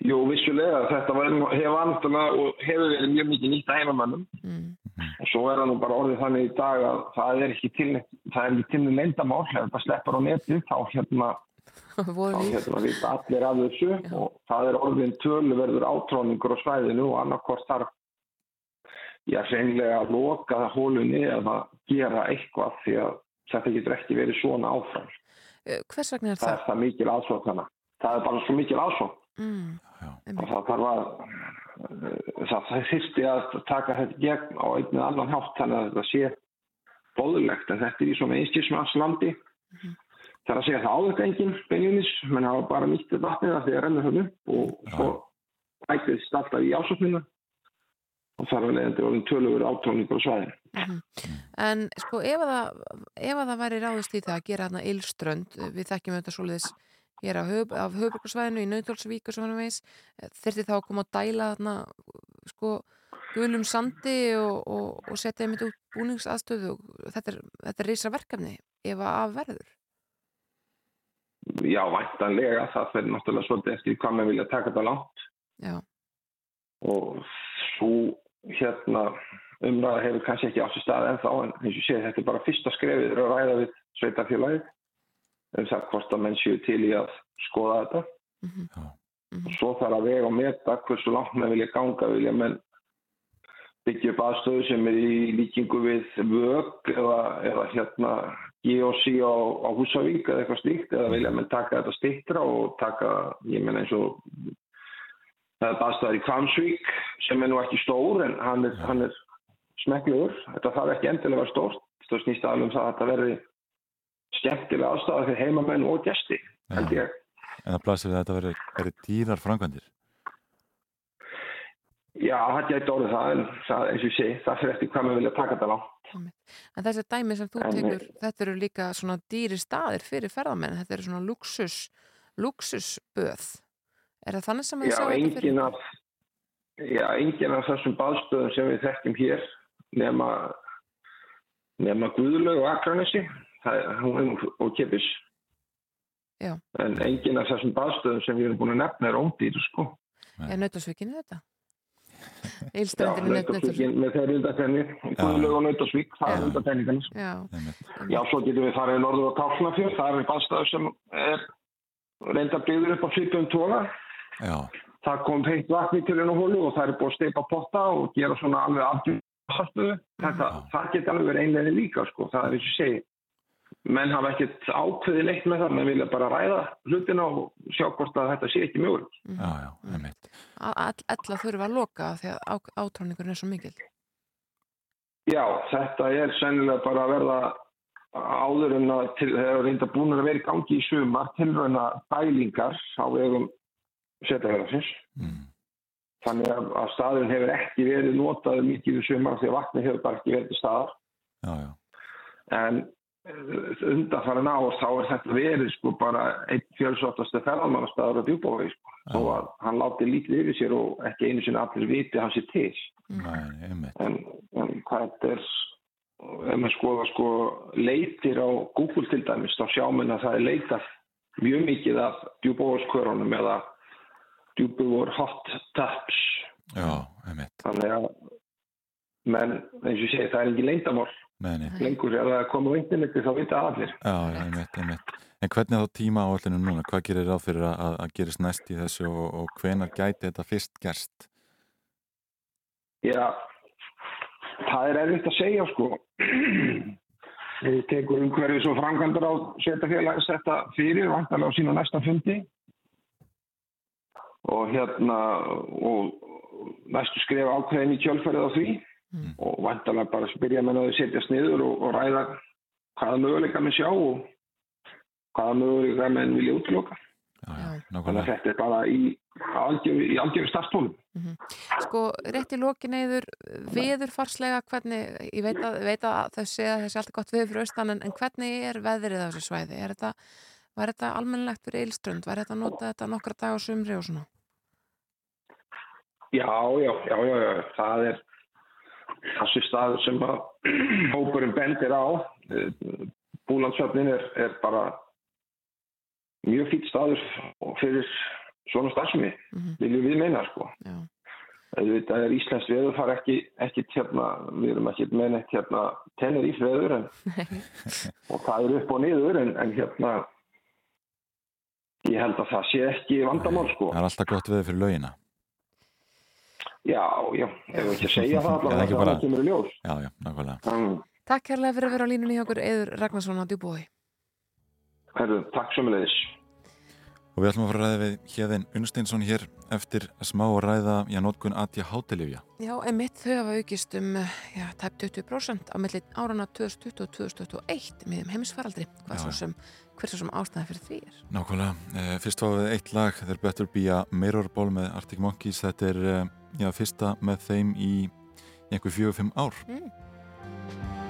Jú, vissulega, þetta var, hefur vantilega og hefur verið mjög mikið nýtt að heimamannum Mm. og svo er það nú bara orðið þannig í dag að það er ekki til það er ekki til leyndamál, ef þetta sleppar á netið þá hérna? hérna vita allir af þessu og það er orðin töluverður átróningur á svæðinu og annarkvort þarf já, hreinlega að loka það hólunni eða gera eitthvað því að þetta getur ekki verið svona áfram. Eh, Hvers vegna er Það það? er það mikil aðsókn þarna. Það er bara svo mikil aðsókn Mm. og það þarf að það, það þyrsti að taka þetta gegn á eða annan hátt þannig að þetta sé bóðulegt en þetta er í svona einskilsmannslandi það er að segja það áður enginn beinjunis, menn hafa bara nýtt vatnið að því að renna þannig og svo ætliðst alltaf í ásóknina og þar er leiðandi orðin tölugur átóningur á svæðinu. En sko ef að það, ef að það væri ráðist í það að gera þarna Ylströnd, við þekkjum þetta svoleiðis hér á höf, af höfbrukarsvæðinu í Nautólsvík og svona veis, þurfti þá að koma að dæla þarna sko gulum sandi og, og, og setja einmitt út búningsaðstöðu og þetta er, þetta er reysa verkefni ef að verður. Já, væntanlega, það fyrir náttúrulega svolítið eftir hvað maður vilja taka þetta langt. Já, og svo hérna umræða hefur kannski ekki átt sér stað ennþá en eins og sé þetta er bara fyrsta skrefið er að ræða við sveitarfélagið um það hvort að menn séu til í að skoða þetta. Og svo þarf að vega og meta hversu langt menn vilja ganga. Vilja menn byggja upp aðstöðu sem er í líkingu við vög eða, eða hérna GOC á, á Húsavík eða eitthvað slíkt eða vilja menn taka þetta stittra og taka, ég menn eins og það er baðstæðar í Kvansvík sem er nú ekki stór en hann er, hann er smekklegur. Þetta þarf ekki endilega að vera stórt. Það snýst aðal um það að þetta verði skemmtilega aðstæða fyrir heimamenn og gesti, held ég. En það blasir við að þetta veri dýrar framkvæmdir. Já, það gæti orðið það en það, eins og ég segi, það fyrir eftir hvað maður vilja taka þetta langt. en þessi dæmi sem þú En- tekur, þetta eru líka svona dýri staðir fyrir ferðamenn, þetta eru svona luxus, luxusböð. Er það þannig sem að Já, sjá þetta fyrir? engin af, já, engin af þessum baðstöðum sem við þekkjum hér nema, nema Guðlaug og það er- og Kipis. Já. En engin af þessum baðstöðum sem við erum búin að nefna er óndýr, sko. Er nautasvíkinu þetta? Já, Ílströndinu nautasvíkin með þeirri undantenni, Guðlaug og Nautasvík, það er undantenningarnir. Já. Já, svo getum við farið norður á Káfnafjörð, það er baðstöður sem er reynda byggður upp á svipum tóla. Já, það kom heitt vatni til hennu hólu og það er búið að steipa potta og gera svona alveg afgjörðastöðu. Þetta, það geti alveg verið einlega líka, sko. Það er eins og segi. Menn hafa ekkert ákveðið neitt með það, menn vilja bara ræða hlutina og sjá hvort að þetta sé ekki mjög. já, já, einmitt. Alla þurfa að loka af því að átráningur er svo mikil. Já, þetta er sennilega bara að verða áður en að eru reynda búin að vera í gangi í sumar tilrauna bælingar á vegum setjafélagsins. Mm. Þannig að, að staðurinn hefur ekki verið notaður mikið í sumar því að vatni hefur bara ekki verið staðar. Já, já. En undanfærin ár þá er þetta verið sko bara einn fjölsóttastu ferðalmannastæður á djúbói sko. Þó að hann láti lítið yfir sér og ekki einu sinni allir viti hans er til. Nei. En, en hvað er, ef maður skoða sko leitir á Google til dæmis, þá sjá menn að það er leitað mjög mikið af djúbóiskörunum eða djúbóur hot taps. Já, einmitt. Þannig að menn, eins og segi, það er ekki nei. Lengur ef það á interneti þá vita allir. Já, já, einmitt, einmitt. En hvernig er þá tíma áallinu núna? Hvað gerir ráð fyrir að, að- gerist næst í þessu og, og hvenar gæti þetta fyrst gerst? Já, það er erfitt að segja sko. Við tekur umhverfis og framkvæmdur á sveitafélagi þetta fyrir vantarlega á sína næsta fundi og hérna og næstu skrifa ákveðin í kjölferðið á því og vantarlega bara spyrja menn að þau setjast niður og, og ræða hvaða möguleika menn sjá og hvaða möguleika menn vilja útloka. Já. Þannig að nákvæmlega. þetta er bara í algjöru, í algjöru starfstólum. Sko, rétt í lokin eður viðurfarslega, hvernig, ég veit að, veit að þau segja að þessi alltaf gott viður fyrir austan, en, en hvernig er veðrið á þessu svæði? Er þetta, var þetta almennilegt fyrir eilströnd? Var þetta að nota þetta nokkra dag á sumri og svona? Já, já, já, já, já, það er þessi staður sem að hópurinn bendir á. Búlandsöfnin er, er bara mjög fýtt staður fyrir svona starfsemi, Mhm. viljum við meina, sko. Já, Þetta er Íslands veður, það er ekki, ekki hérna, við erum ekki með neitt hérna tennir í veður en, og það er upp og niður en, en hérna ég held að það sé ekki vandamál sko. Það er alltaf gott veður fyrir laugina. Já, já, ef við ekki að segja það allavega ekki það bara- kemur í ljós. Já, já, nákvæmlega. Mm. Takk kærlega fyrir að vera á línunni hjá okkur Eður Ragnarsson á Djúbói. Herðu, takk sömulegis. Og við ætlum að fara að ræða við Hjeðin Unnsteinsson hér eftir smá að ræða já, nótkun ADHD hátilifja. Já, en mitt þau hafa aukist um já, tæp 20% á milli árana 2020 og 2021 með þeim heimisfaraldri. Hvað Já, svo já. sem, hver svo sem ástæða fyrir því er? Nákvæmlega. Eh, fyrst fáum við eitt lag, þeir Better Be a Mirror Ball með Arctic Monkeys. Þetta er eh, já, fyrsta með þeim í einhver fjögur, fimm ár. Mm.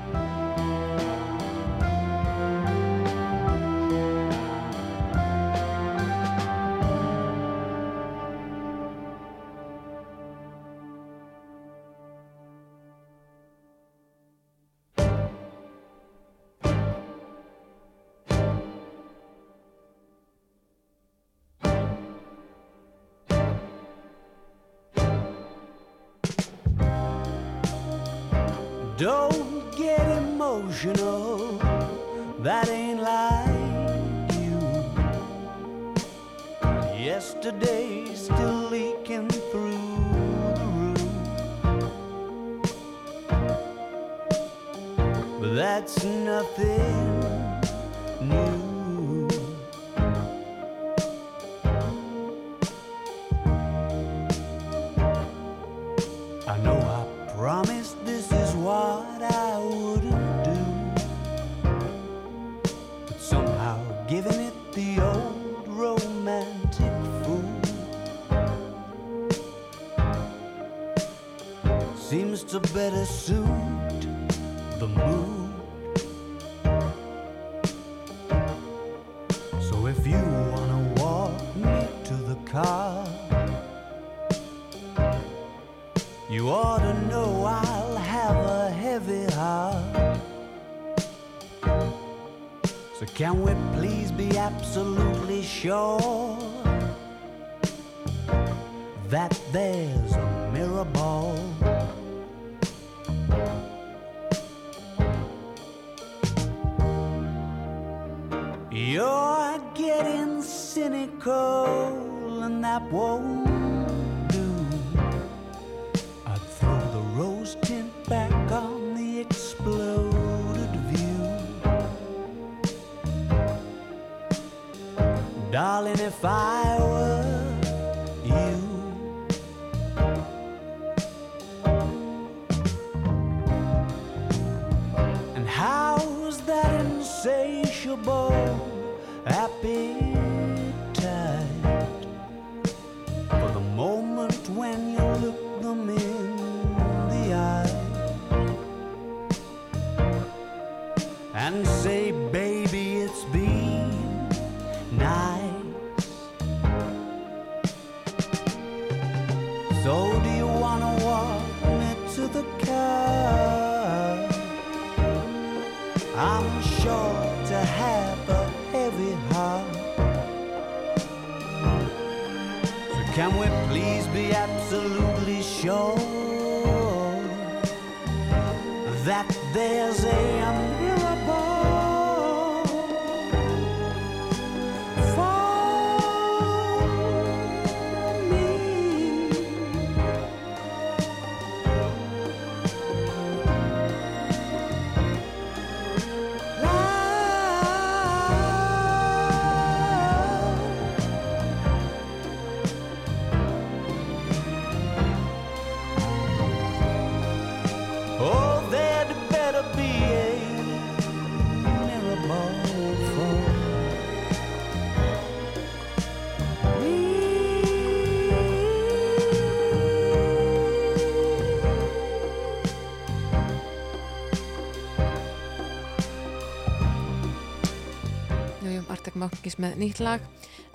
Mákis með nýtt lag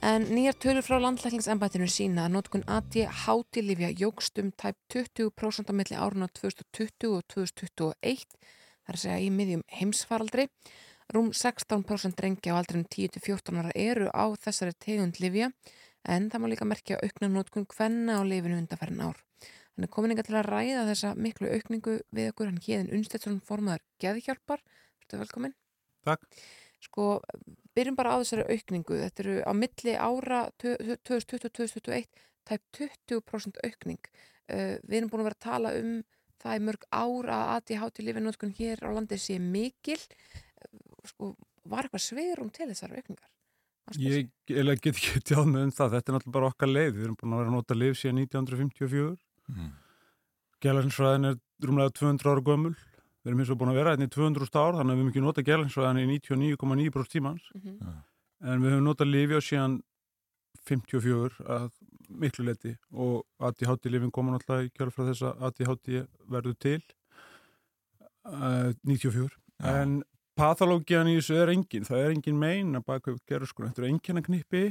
en nýjar tölur frá landlækningsembættinu sína að notkun ADHD-livja jógst um tæp 20% á milli áruna 2020 og 2021 þar að segja í miðjum heimsfaraldri Rúm 16% drengja á aldrinum 10-14 ára eru á þessari tegund livja en það má líka merkja aukna notkun hvenna á lifinu undanferðin ár. Hann er komin inga til að ræða þessa miklu aukningu við okkur, hann hérðin Unnstedtsson formaður geðhjálpar. Þetta velkomin. Takk. Sko, byrjum bara á þessari aukningu. Þetta eru á milli ára 2020-2021 tæp 20% aukning. Uh, við erum búin að vera að tala um það í mörg ára að ADHD lifin hér á landi sé mikil. Uh, sko, var eitthvað sveirum til þessar aukningar? Ég get ekki tjáð með um það, þetta er náttúrulega bara okkar leið, við erum búin að vera að nota lif síðan 1954, Mm. gælansfræðin er rúmlega 200 ára gömul, við erum eins og búin að vera hérna í 200 ár, þannig að við höfum ekki notað gælansfræðin í 99,9% tímans, Mhm. Ja. en við höfum notað lifi á síðan 54 að miklu leti og ADHD-lifin koma náttúrulega í kjálf frá þess að ADHD verður til uh, 94 Já. en pathológian í þessu er engin það er engin mein að baka upp sko þetta er engin að knippi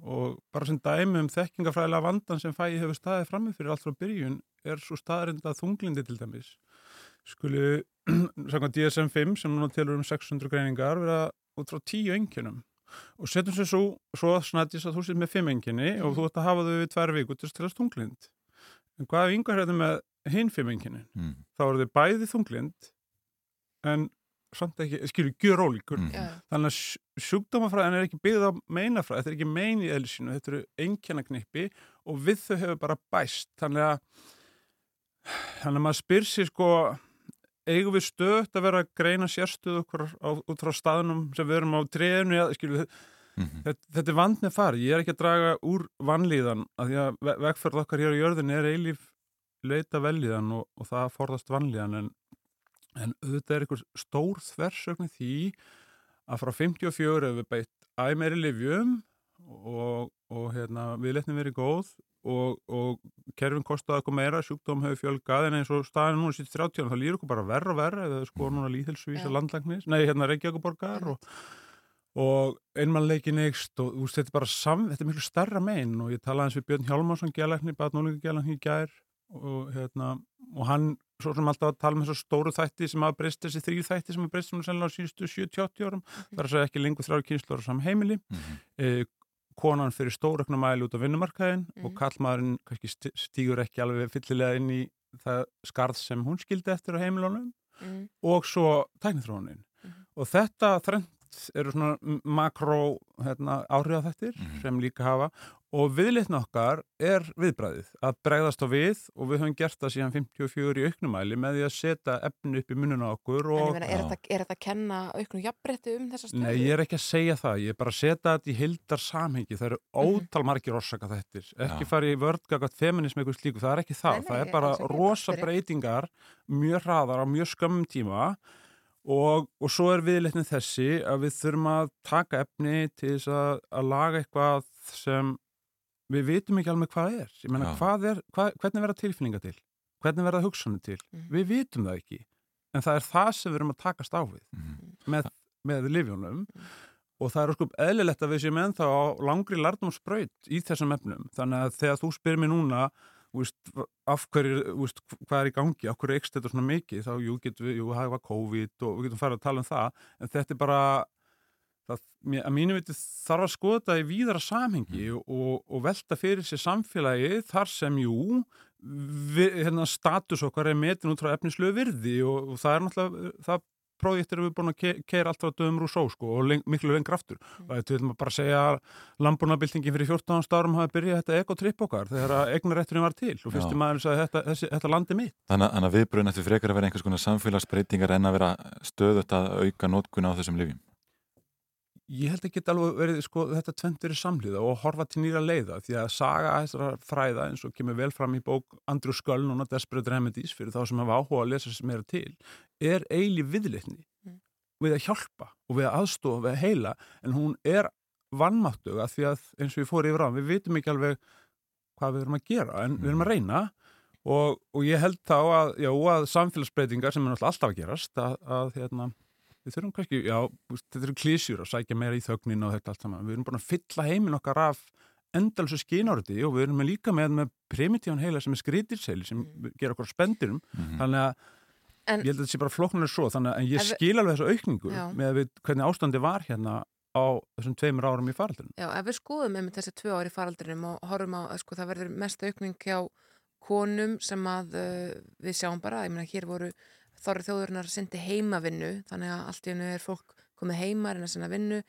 og bara sem dæmi um þekkingafræðilega vandan sem fæði hefur staðið frammi fyrir allt frá byrjun er svo staðarind að þunglindi til dæmis skulu samkvæmt DSM-5 sem núna telur um 600 greiningar vera út frá 10 enginum og setjum sér svo, svo snættis að þú sér með 5 enginni og þú ætti að hafa þau við tvær viku til þess þunglind en hvað ef yngar hérna með hinn 5 enginin Mm. þá eru þið bæði þunglind en samt ekki, skilur, gjör ólíkur Mm. Þannig að sjúkdómafræðin er ekki byggð á meinafræð, þetta er ekki mein í eðlisínu, þetta eru einkennaknippi og við þau hefur bara bæst. Þannig að þannig að maður spyr sér sko eigum við stöðt að vera að greina sérstöðu okkur á, út frá staðnum sem við erum á trénu, ja, skilur, Mhm. þetta, þetta er vand með fari, ég er ekki að draga úr vannlíðan, af því að ve- vegferð okkar hér á jörðin er eilíf leita velíðan og, og það forðast vannlíðan en, en auðvitað er einhver stór þversögn því að frá 54 hefur við beitt æg meiri livjum og, og hérna, viðletnin verið góð og, og kerfin kostaði okkur meira, sjúkdóm hefur fjölgað en eins og staðinu núna sýtt 30 ára, þá líður okkur bara verra verra eða sko núna líðhelsvísa Já. landlæknis, nei hérna Reykjavíkuborgar og, og einmannleikin eikst og veist, þetta er bara sam, þetta er miklu starra megin og ég talaði eins við Björn Hjálmarsson gælækni, batnúlingu gælækni í gær og hérna, og hann svo sem alltaf að tala um þessu stóru þætti sem hafa breyst þessi þrjú þætti sem hafa breyst nú sennilega á síðustu 70-80 árum, það er að segja ekki lengur þrjára kynsluður á sam heimili Mhm. Konan fyrir stóraukna mæli út á vinnumarkaðin og Mhm. kallmaðurinn kannski st- stígur ekki alveg fyllilega inn í það skarð sem hún skildi eftir á heimilunum mm, og svo tæknithrónin Mhm. og þetta þrennt eru svona makró hérna, áhrifafættir Mhm. sem líka hafa og viðlitna okkar er viðbræðið að bregðast á við og við höfum gert það síðan 54 í auknumæli með því að setja efni upp í mununa okkur En ég og meina, er þetta, er þetta að kenna auknum jafnbretti um þessa stöðu? Nei, ég er ekki að segja það, ég er bara að setja þetta í hildar samhengi, það eru ótal margir orsaka þettir, ekki Já. fara í vördgagat feminism eitthvað slíku, það er ekki það, Nei, nei, það er bara rosa breytingar, mjög hraðar á mjög skömmum tíma. Og, og svo er viðleitnin þessi að við þurfum að taka efni til þess að, að laga eitthvað sem við vitum ekki alveg hvað er, ég meina Já. hvað er, hvað, hvernig verða tilfinninga til, hvernig verða hugsanir til, Mhm. við vitum það ekki, en það er það sem við erum að takast á við Mhm. með, með livjónum og það er sko eðlilegt að við séum ennþá á langri lartnámsbraut í þessum efnum. Þannig að þegar þú spyrir mér núna úst, af hverju, úst, hvað er í gangi? Af hverju eikst þetta svona mikið? Þá jú, getum við, jú, það var COVID og við getum farið að tala um það. En þetta er bara það, að mínu viti þarf að skoða þetta í víðara samhengi og, og velta fyrir sér samfélagi þar sem jú við, hérna, status okkar er metin út frá efnislegu virði og, og það er náttúrulega það prójekt erum við búin að ke keira allt frá döðum Rúsó sko, og leng, miklu lengra aftur og þetta vil maður bara segja að landbúnabildingin fyrir 14 árum hafi byrjað þetta ekotripp okkar þegar að eignarétturinn var til og fyrsti Já. maður sagði þetta, þessi, þetta landi mitt Þannig að- þannig að viðbröðin eftir frekar að vera einhvers konar samfélagsbreytingar en að vera stöðut að auka nótkun á þessum lifjum. Ég held ekki alveg verið, sko, þetta tventur er samlíða og horfa til nýra leiða því að saga þessara fræða eins og kemur vel fram í bók Andrew Sköll núna Desperate Remedies fyrir þá sem hafa áhuga að lesa sem meira til er eili viðlitni Mm. við að hjálpa og við að aðstofa við að heila en hún er vannmáttuga því að eins og við fórum yfir á við vitum ekki alveg hvað við erum að gera en við erum að reyna og, og ég held þá að, já, að samfélagsbreytingar sem er alltaf að gerast að, að hérna, við þurfum kannski, já, þetta eru klísjur að sækja meira í þögnin og þetta allt saman við erum búin að fylla heiminn okkar af endalsu skínáriti og við erum með líka með, með primitívan heila sem er skrítirsheili sem mm. gera okkur spendirum þannig að En- ég held að þetta sé bara flokknulega svo þannig að ég skil alveg þessu aukningu Já. með að við, hvernig ástandi var hérna á þessum tveimur árum í faraldurinn Já, ef við skoðum einmitt þessi tvö ári faraldrinum og horfum á að sko það verður mest aukning hjá konum sem að uh, við sjáum bara, ég meina hér voru þorri þjóðurinnar að sindi heimavinnu þannig að allt í hennu er fólk komið heima en að sinna vinnu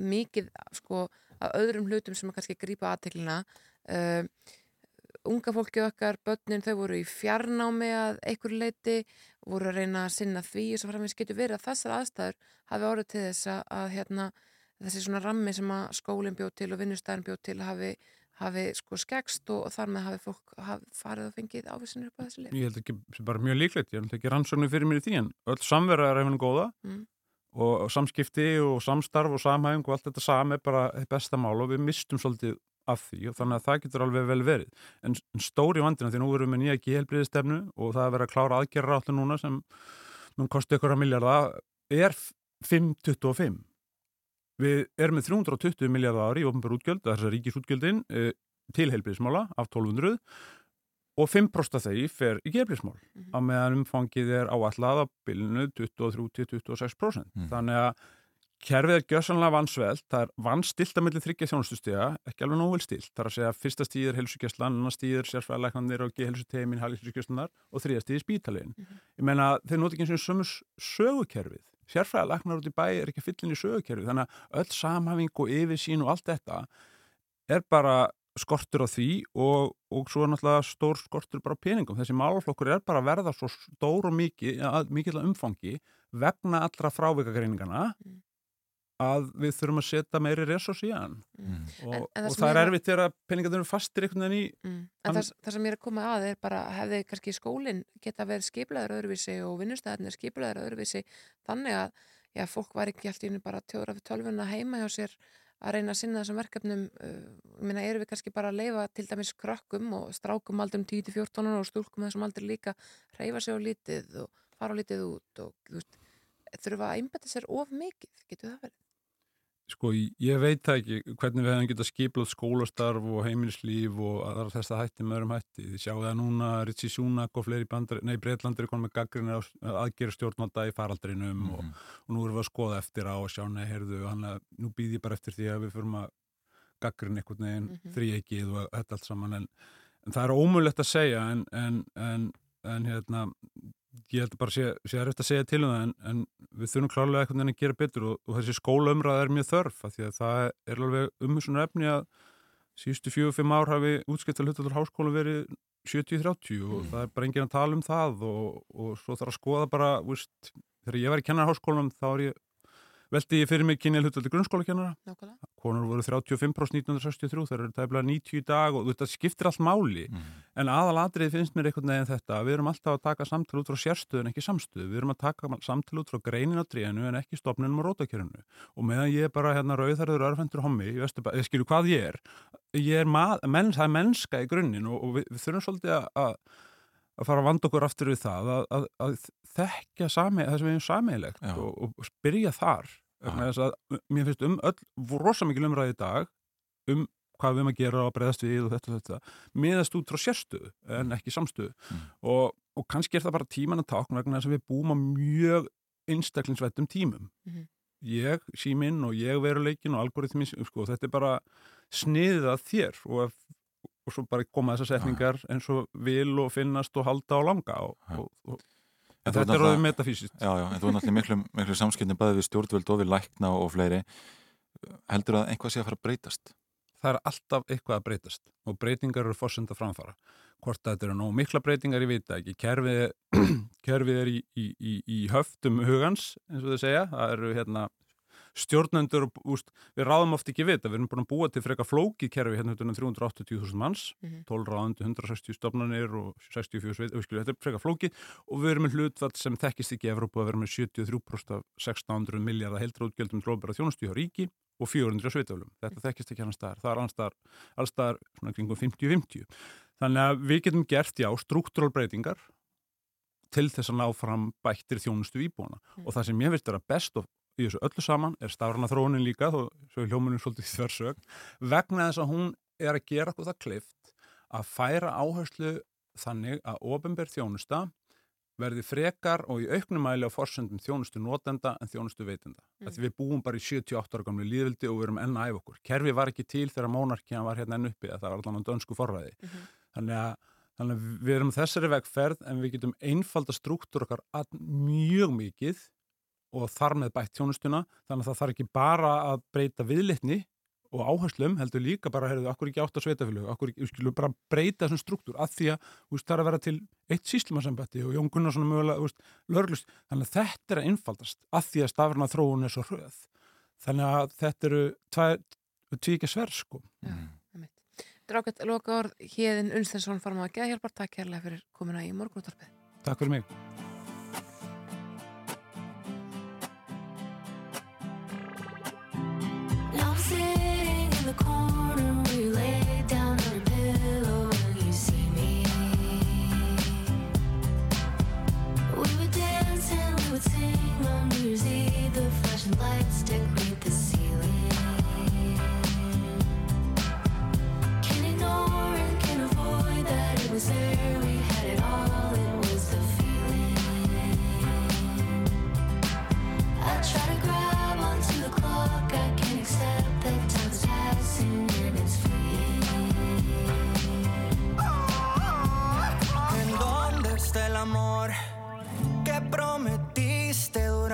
mikið sko að öðrum hlutum sem að kannski grípa aðteklina uh, unga fólki okkar, börnin þau voru í fjarnámi að einhver leiti voru að reyna að sinna því og svo framins getur verið að þessar aðstæður hafi orðið til þess að, að hérna, þessi svona rammi sem að skólinn bjóð til og vinnustæðin bjóð til hafi, hafi sko skekst og, og þar með hafi fólk hafi farið og fengið ávísinir upp á þessi leið. ég held ekki, sem bara mjög líklegt ég held ekki rannsóknir fyrir mér í því en öll samverða er hefðin góða Mm. og, og samskipti og samstarf og samhæfing og allt þetta sami er bara besta mál og við mistum svolítið af því og þannig að það getur alveg vel verið en, en stóri vandina því nú erum við nýja gehelbriðistefnu og það er verið að klára aðgerra áttu núna sem mun kosti ykkur að miljarda er 525 við erum með 320 miljardar ári í ofnbjör útgjöld, þess að ríkisútgjöldin e, til heilbriðismála af 1200 og 5% af þeir fer í geflismál á meðan umfangið er áallað á bylunu 23-26%. Mhm. Þannig að kerfið er gjössanlega vansveld, það er vannstilt að milli þryggja þjónustustega, ekki alveg nógu vel stilt. Það er að segja að fyrsta stíð er helsugjastlan, annar stíð er sérfræðilegnandir og gehelsutemin, helsugjastlunar og þriða stíð er spítalinn. Ég meina, þeir nota ekki eins og sömu sögukerfið. Sérfræðilegnar út í bæ er ekki fyllin í sögukerfið, þannig að öll samhæfing og yfirsýn og allt þetta er bara skortur á því og, og svo er náttúrulega stór skortur bara peningum. Þessi málaflokkur er bara að verða svo stór og mikið, mikið umfangi vegna allra frávikagreyningana að við þurfum að setja meiri resurs í hann Mm. og, En- en það og það er erfitt þegar að peningarnir eru fastir einhvern veginn í Mm. En það, það sem ég er að koma að er bara hefði kannski skólinn geta verið skiplaður öðruvísi og vinnustæðarnir skiplaður öðruvísi þannig að já, fólk var ekki allt í hennu bara tjóður af tölvuna heima hjá sér að reyna að sinna þessum verkefnum uh, minna, eru við kannski bara að leifa til dæmis krökkum og strákum aldrum 10-14 og stúlkum þessum aldrei líka reyfa sig á lítið og fara á lítið út og þú veist, þurfa að einbæta sér of mikið, getur það verið? Sko, ég veit það ekki hvernig við hefum getað skiplað skólastarf og heimilislíf og aðra þess að hætti með öðrum hætti. Þið sjáu það núna, Ritsi Súnak og fleiri bandar, nei, Breitlandir er konum með gaggrinni aðgera stjórnvalda í faraldrinum og, og nú erum við að skoða eftir á og sjá, nei, heyrðu, hann að nú býð ég bara eftir því að við förum að gaggrinni einhvern veginn, mm Mhm. þrýekið og þetta allt saman, en, en það er ómulett að segja, en, en, en, en hérna, ég held að bara sé, sé að segja til um það en, en við þurfum klárlega einhvern veginn að gera betur og, og þessi skólaumræða er mjög þörf af því að það er alveg umhersunar efni að síðustu fjögur, fimm ár hafi útskipta hlutalur háskóla verið 70-30 og það er bara enginn að tala um það og, og svo þarf að skoða bara víst, þegar ég var í kennarháskólanum þá er ég veldi ég fyrir mig kynja hlutalur grunnskólakennara. Nákvæmlega. konur voru 35% 1963 þeir eru tæmlega 90 í dag og þetta skiptir allt máli. Mm. en aðalatrið finnst mér einhvern veginn þetta að við erum alltaf að taka samtal út frá sérstöðu en ekki samstöðu, við erum að taka samtal út frá greinin á trénu en ekki stopnunum á rótakjörunu og meðan ég er bara hérna rauðarður örfendur hommi, ég, ég skilju hvað ég er? Ég er mað, menns, það er mennska í grunninn og, og við, við þurfum svolítið að, að fara að vanda okkur aftur við það að, að, að þekkja sami, það sem við erum sameiglegt Já. og, og spyrja þar að mér finnst um öll rosa mikil umræði í dag um hvað við erum að gera og breyðast við og þetta og þetta miðast út frá sérstöðu en ekki samstöðu Mm. og, og kannski er það bara tíman að tákn vegna þess að við búum á mjög einstaklingsvettum tímum Mhm. ég, síminn og ég veruleikin og algoritmi, sko, þetta er bara sniðið að þér og, ef, og svo bara koma þessar setningar eins og vil og finnast og halda og langa og, og, og En þetta er orðið metafísist Já, já, en þú er náttúrulega miklu, miklu samskiptin bæði við stjórnvöld og við lækna og fleiri. Heldur að einhvað sé að fara að breytast? Það er alltaf eitthvað að breytast og breytingar eru fórsenda framfara. Hvort þetta eru nóg mikla breytingar ég veit ekki. Kerfið, kerfið er í, í, í, í höftum hugans eins og þau segja, það eru hérna stjórnendur úst, við ráðum oft ekki við þetta, við erum búin að búa til freka flókið kerfi hérna um 380.000 manns Mhm. 12 ráðandi, 160 stofnanir og 64 sveit, auðvitað, þetta er freka flókið og við erum með hlutfall sem þekkist ekki í Evrópu að vera með 73% af 1600 miljardar heildra tróðbæra þjónustu hjá ríki og 400 sveitaflum. Þetta þekkist ekki annars staðar. Það er annars staðar, alls staðar svona kringum 50-50. Þannig að við getum gert, já, struktúral breytingar til þess að ná fram bættir þjónustu íbúana og það sem ég veist vera best og í þessu öllu saman er stafrana þróunin líka þó svo er hljómunum svolítið þversög vegna þess að hún er að gera okkur það klift að færa áherslu þannig að ofinber þjónusta verði frekar og í auknum mæli á forsendum þjónustu notenda en þjónustu veitenda. Mm. Því við búum bara í 78 ára gamlu líðvildi og við erum enn að æfa okkur. Kerfi var ekki til þegar monarkían var hérna enn uppi, að það var allan á dönsku forræði. Þannig, að, þannig að við erum þessari vegferð en við getum einfalda struktúr okkar mjög mikið og þar með bætt þjónustuna þannig að það þarf ekki bara að breyta viðlitni og áherslum heldur líka bara, heyrðu, akkur ekki átt að sveitafélög, akkur ekki, við skulum bara breyta þessum struktúr að því að þú veist, það er að vera til eitt síslumarsambætti og Jón Gunnarsson er mögulega, þú veist, lörglust, þannig að þetta er að einfaldast að því að stafrana þróun er svo hröð. Þannig að þetta eru tvíkja sverð, sko. Drákvæmt loka orð Híðin Unstensson form að geðhjálpar takk kærlega fyrir komuna í morgunúttarpið. Takk fyrir mig.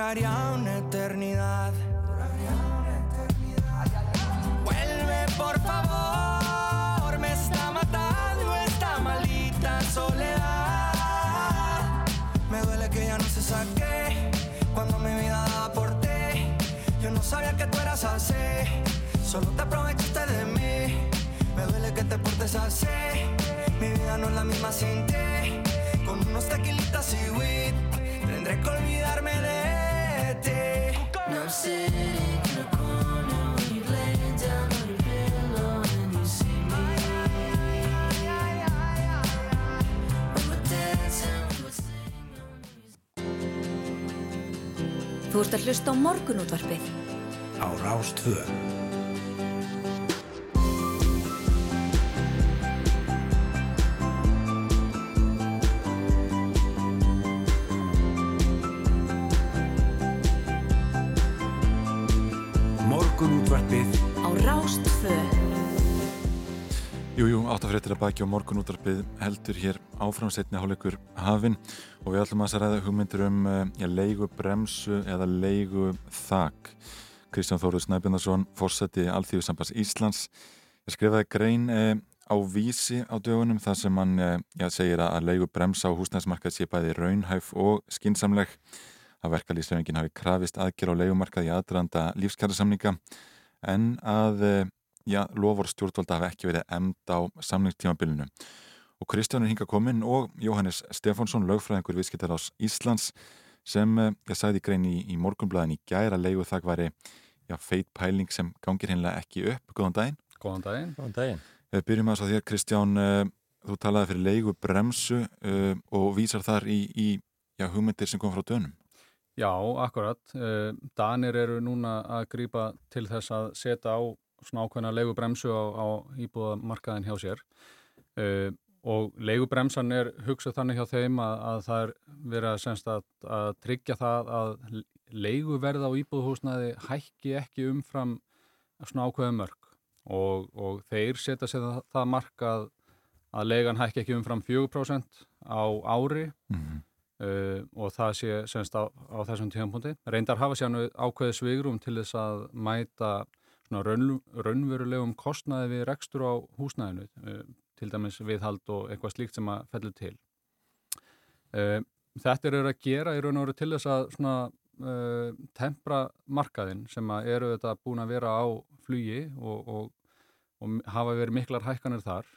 Duraría una eternidad? Vuelve por favor, me está matando esta maldita soledad. Me duele que ya no se saque cuando mi vida daba por ti. Yo no sabía que tú eras así, solo te aprovechaste de mí. Me duele que te portes así. Mi vida no es la misma sin ti. Con unos tequilitas y weed, tendré que olvidarme de ti. Now I'm sitting in a corner when you lay down on your pillow and you see me. And we would sing. Þú ert að hlusta á morgunútvarpið. Á Rástvö. Áttafréttir að baki og morgunúttarpið heldur hér áfram setni hálfleikur hafin og við ætlum að ræða hugmyndir um uh, já, leigu bremsu eða leigu þak. Kristján Þóruð Snæbjörnarsson, fórseti Alþjóðsambans Íslands, ég skrifaði grein uh, á vísi á dögunum þar sem hann uh, já, segir að leigu bremsa á húsnæðismarkað sé bæði raunhæf og skinsamleg að verkalýsrefingin hafi krafist aðgerð á leigumarkað í aðdraðanda lífskjærasamninga en að uh, já, lofur stjórnvalda hafi ekki verið emnd á samningstímabilinu. Og Kristján er hinga kominn og Jóhannes Stefánsson, lögfræðingur viðskiptar ás Íslands sem eh, ég sagði í grein í, í morgunblæðin í gæra leigu þak væri feit pæling sem gangir hinnlega ekki upp. Góðan daginn. Góðan daginn. Góðan daginn. Við byrjum að svo þér Kristján, uh, þú talaði fyrir leigu bremsu og vísar þar í, í já, hugmyndir sem kom frá dönum. Já, akkurat. Danir eru núna að grípa til þess að setja á svona ákveðna leigubremsu á, á íbúðamarkaðin hjá sér. Uh, og leigubremsan er hugsað þannig hjá þeim að, að það er verið að, semst, að, að tryggja það að leiguverð á íbúðhúsnaði hækki ekki umfram svona ákveðin mörg og, og þeir setja sér það, það mark að, leigan hækki ekki umfram 4% á ári. Mm Uh, og það sé semst á, á þessum tíðanpunkti. Reyndar hafa sér ákveði svigrum til þess að mæta raun, raunverulegum kostnaði við rekstur á húsnæðinu, uh, til dæmis viðhald og eitthvað slíkt sem að fellur til. Uh, þetta eru að gera í raun og veru til þess að svona tempra markaðin sem eru þetta búin að vera á flugi og, og, og hafa verið miklar hækkanir þar.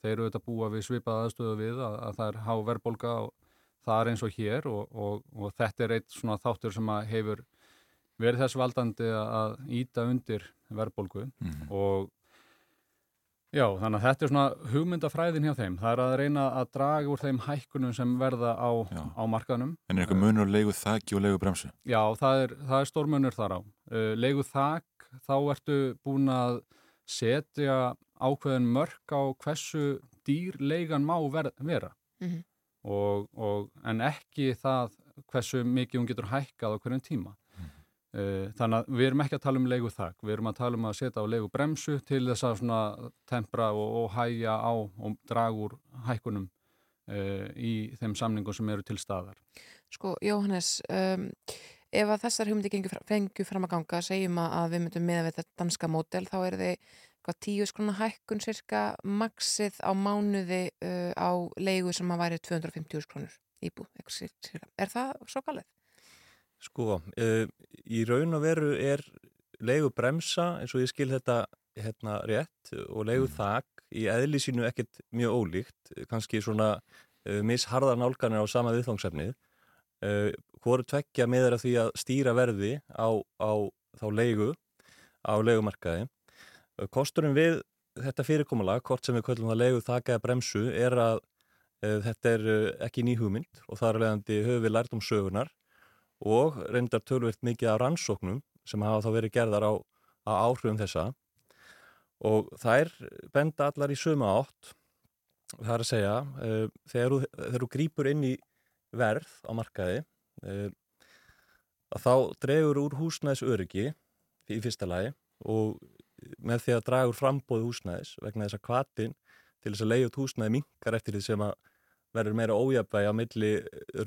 Þeir eru þetta búa við svipað aðstöðu við að, að það er há verðbolga og það er eins og hér og, og, þetta er eitt svona þáttur sem hefur verið þess valdandi að íta undir verðbólgu Mhm. og Já, þannig að þetta er svona hugmyndafræðin hjá þeim. Það er að reyna að draga úr þeim hækkunum sem verða á, á markaðnum. En er eitthvað munur leigu þakki og leigu bremsu? Já, það er, það er stórmunur þar á. Uh, leigu þak, þá ertu búin að setja ákveðin mörk á hversu dýr leigan má ver, vera. Mhm. og, og, en ekki það hversu mikið hún getur hækkað á hverjum tíma. Uh, þannig að við erum ekki að tala um leigu þak, við erum að tala um að setja á leigu bremsu til þess að tempra og, og hæja á og draga úr hækkunum uh, í þeim samningum sem eru til staðar. Sko, Jóhannes, um, ef að þessar hugmyndi fengju fram að ganga, segjum að við myndum með þetta danska mótel, þá er þið tíu skrona hækkun cirka maksið á mánuði uh, á leigu sem að væri 250 skronur sér- Er það svo galið? Sko, uh, í raun og veru er leigu bremsa eins og ég skil þetta hérna rétt og leigu þak í eðli sínu ekkert mjög ólíkt, kannski svona uh, misharðar nálganir á sama viðfangsefnið. Uh, hvoru tveggja meður að því að stýra verði á, á þá leigu á leigumarkaði. Kosturinn við þetta fyrirkomulag, hvort sem við köllum það leigu þak eða bremsu, er að þetta er ekki ný hugmynd og þar leiðandi höfum við lært um sögunar og reyndar tölvöld mikið af rannsóknum sem hafa þá verið gerðar á, á áhrifum þessa og þær benda allar í sömu átt það er að segja uh, þegar, þú, þegar þú grýpur inn í verð á markaði uh, þá dregur úr húsnæðis öryggi í fyrsta lagi og með því að draga úr frambóð húsnæðis vegna þess að kvatin til þess að leiða út húsnæði minkar eftir því sem að verður meira ójafvægi á milli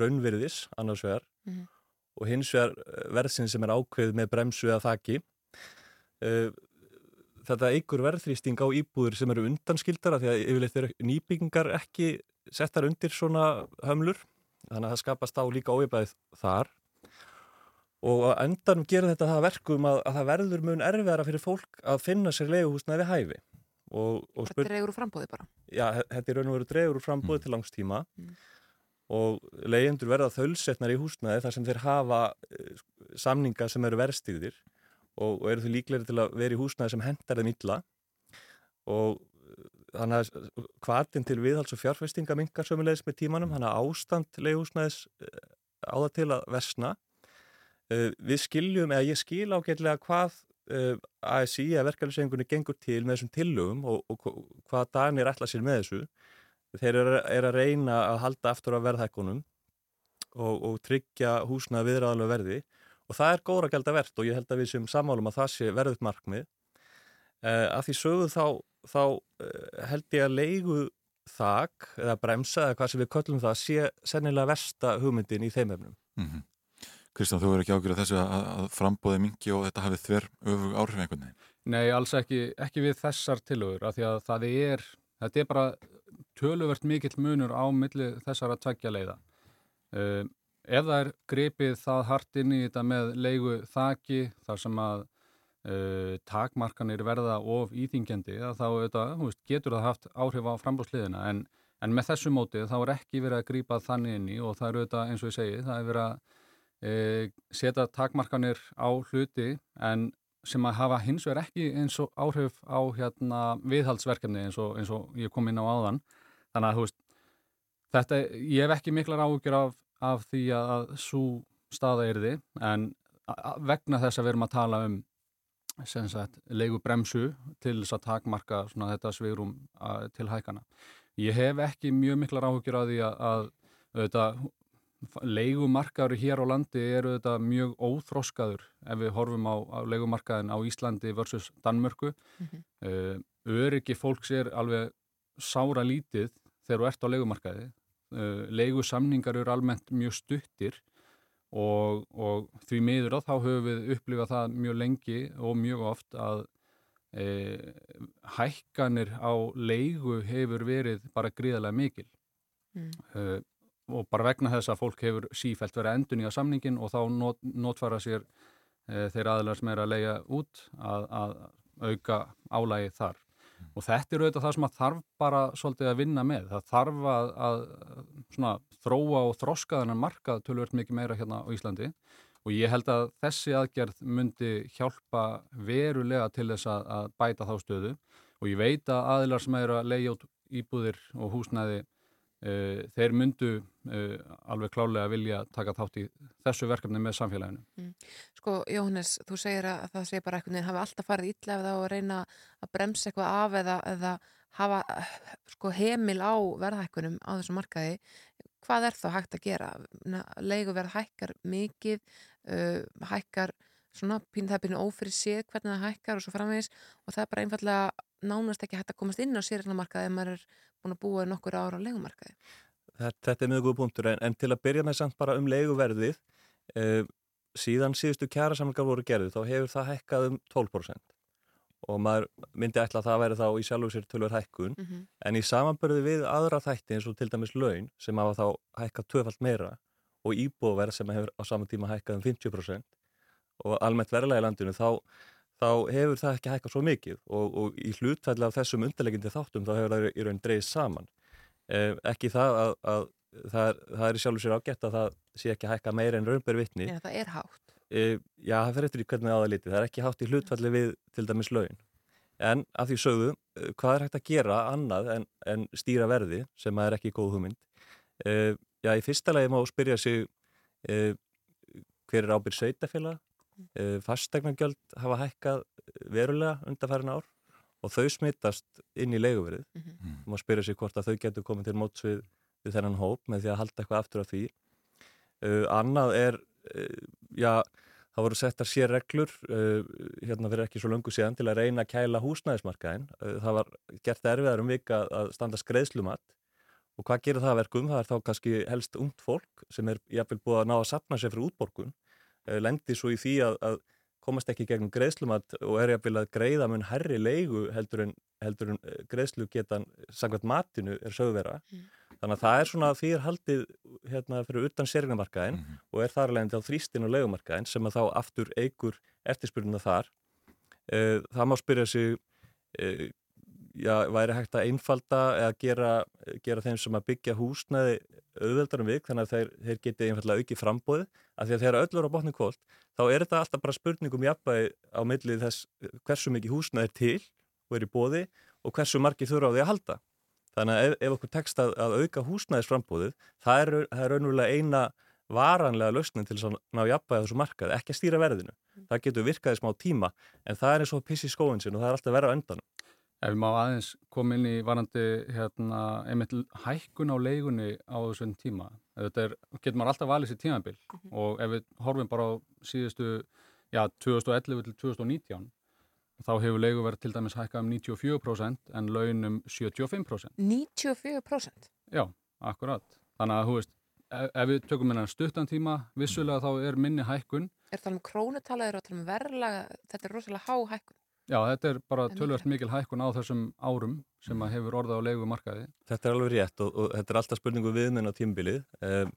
raunvirðis annars vegar Mhm. Og hins vegar eh, verðsinn sem er ákveð með bremsu eða þaki. Uh, þetta eigur verðþrýsting á íbúður sem eru undanskildara því að yfirleitt eru nýbyggingar ekki settar undir svona hömlur þannig að það skapast á líka ójabæðið þar og að endanum gera þetta það að verkum að, að það verður mun erfiðara fyrir fólk að finna sér leiguhúsnaði við hæfi og, og Þetta er eigur úr frambóði bara. Já, þetta er raun og veru dregur úr frambúið til langs tíma Mm. Og leyendur verða þölsetnar í húsnaði þar sem þeir hafa eh, samninga sem eru verðstýrðir og, og eru þau líklegri til að vera í húsnaði sem hendar þeim illa. Og eh, þannig að kvartin til viðhalds og fjárfestinga mingar sömulegis með tímanum, þannig að ástand leihúsnaðis á það til að versna. Við skiljum, eða ég skil ágætlega hvað ASI að verkeflisengunni gengur til með þessum tillögum og, og hva- hvað Danir ætla sér með þessu þeir eru er að reyna að halda aftur af verðhækkunum og, og tryggja húsna viðræðalega verði. Og það er góra gælda verðt og ég held að við sem sammálum að það sé verðut markmið. Uh, að því sögu þá, þá uh, held ég að leigu þak eða bremsa eða hvað sem við köllum það sé sennilega versta hugmyndin í þeim efnum. Mm Kristján, þú er ekki ágjörð þessu að, að frambóði mingi og þetta hafið þver öfug áhrif einhvern veginn. Nei, alls ekki, ekki við þessar tillögur af því að það er, þetta er bara töluvert mikill munur á milli þessara tveggja leiða. Uh, ef það er gripið það hart inn í þetta með leigu þaki þar sem að uh, takmarkanir verða of íþingjandi þá þú veist, getur það haft áhrif á frambúrsliðina en, en með þessu móti þá er ekki verið að grípa þannig inn í og það er auðvitað eins og ég segi, það er verið að e, setja takmarkanir á hluti en sem að hafa hins vegar ekki eins og áhrif á hérna viðhaldsverkefni eins og, eins og ég kom inn á áðan. Þannig að veist þetta, ég hef ekki miklar áhugjur af, af því að, svo staða er þið en vegna þess að við erum að tala um sagt leigu bremsu til þess að takmarka þetta svigrum a, til hækana ég hef ekki mjög miklar áhugjur af því að, að auðvitað leigumarkaður hér á landi eru þetta mjög óþroskaður ef við horfum á, á leigumarkaðin á Íslandi versus Danmörku Mhm. uh, öryggi fólks er alveg sára lítið þegar þú ert á leigumarkaði uh, leigusamningar eru almennt mjög stuttir og, og því miður að þá höfum við upplifað það mjög lengi og mjög oft að e, hækkanir á leigu hefur verið bara gríðarlega mikil Mm. Og bara vegna þess að fólk hefur sífælt verið endun í að samningin og þá not, notfæra sér uh, þeir aðlar sem er að leia út að, að auka álægi þar. Og þetta er auðvitað það sem að þarf bara svolítið að vinna með, það þarf að, að svona, þróa og þroska þennan markað tölvöld mikið meira hérna á Íslandi. Og ég held að þessi aðgerð myndi hjálpa verulega til þess að, að bæta þá stöðu. Og ég veit að aðilar sem eru að leiða út íbúðir og húsnæði uh, þeir myndu uh, alveg klálega vilja taka þátt í þessu verkefni með samfélaginu. Mm. Sko, Jóhannes, þú segir að það segir bara einhvern veginn hafi alltaf farið það á að reyna að bremsa eitthvað af eða, eða hafa sko, heimil á verðhækkunum á þessu markaði. Hvað er þá hægt að gera? Leiguverð hækkar mikið, uh, hækkar svona pín, það er pínu ófyrir séð hvernig það hækkar og svo framvegis og það er bara einfallega nánast ekki hægt að komast inn á sérregnamarkaði ef maður er búin að búa nokkur ára á leigumarkaði. Þetta, þetta er mjög góð punktur en, en til að byrja með samt bara um leiguverðið uh, síðan síðustu kjærasamlingar voru gerðið þá hefur það hækkað um 12% og maður myndi ætla að það væri þá í sjálfu sér tölver hækkun Mhm. en í samanbörði við aðra þætti eins og til dæmis laun sem hafa þá hækkað tvöfalt meira og íbúverð sem hefur á saman tíma hækkað um 50% og almennt verðlega í landinu þá, þá hefur það ekki hækkað svo mikið og, og í hlutfælli af þessum undirlegjandi þáttum þá hefur það í raun dreigð saman. Eh, ekki það að, að það, er, er í sjálfu sér ágætt að það sé ekki að hækka meira en raunber vitni. En það er hátt. e, já, það fyrir eftir í hvernig það litið það er ekki hátt í hlutfalli við til dæmis laun. En af því sögðu eh, hvað er hægt að gera annað en, en stýra verði sem að er ekki góð hugmynd? E, já, í fyrsta lagi má spyrja sig e, hver er ábyrð sveitafélag e, fastegnargjöld hafa hækkað verulega undarfærin ár og þau smittast inn í leiguverið Mhm. og maður spyrja sig hvort að þau getur komið til móts við, við þennan hóp með því að halda eitthvað aftur af því. Uh, annað er uh, já, það voru settar sér reglur uh, hérna fyrir ekki svo löngu síðan til að reyna að kæla húsnæðismarkaðin uh, það var gert erfiðar um vika að standa skreiðslumat. Og hvað gerir það að verkum? Það er þá kannski helst ungt fólk sem er jafnvel búið að ná að sapna sér fyrir útborgun. uh, lendi svo í því að, að komast ekki gegnum greiðslumat og er jafnvel að greiða mun herri leigu heldur en, heldur en eh, greiðslu getan samkvæmt matinu er sögvera þannig að það er svona því er haldið hérna fyrir utan sérignamarkaðin og er þar alveg á þrýstin og legumarkaðin sem að þá aftur eigur eftirspyrnuna þar. Eh, það má spyrja sig eh, já, væri hægt að einfalda eða gera, gera þeim sem að byggja húsnæði auðveldarum við þannig að þeir, þeir geti einfallega auki frambóði af því að þegar öll eru á botni kvólt þá er þetta alltaf bara spurningum jafnvægi á millið þess hversu mikið húsnæði er til og er í bóði og hversu margir þurfa á því að halda. Þannig að ef, ef okkur tekst að, að auka húsnæðisframbóðið það er, er raunverulega eina varanlega lausnin til að ná jafnvægi á þessu markað, ekki að stýra verðinu. Það getur virkað í smá tíma en það er eins og að pissi í skóin sin og það er alltaf verið á endanum Ef við má aðeins koma inn í varandi hérna, einmitt hækkun á leigunni á þessum tíma. Þetta er, getur maður alltaf valið sér tímabil og ef við horfum bara á síðustu, já, 2011 til 2019 þá hefur leiguverð til dæmis hækkað um 94% en laun um 75%. 94%? Já, akkurat. Þannig að, þú veist, ef, ef við tökum minna stuttan tíma, vissulega þá er minni hækkun. Er það um krónutala, er það um verðlaga, þetta er rosalega há hækkun. Já, þetta er bara tölvöld mikil hækkun á þessum árum sem að hefur orðað á leigumarkaði. Þetta er alveg rétt og, og þetta er alltaf spurningu viðminn á tímbilið. Um,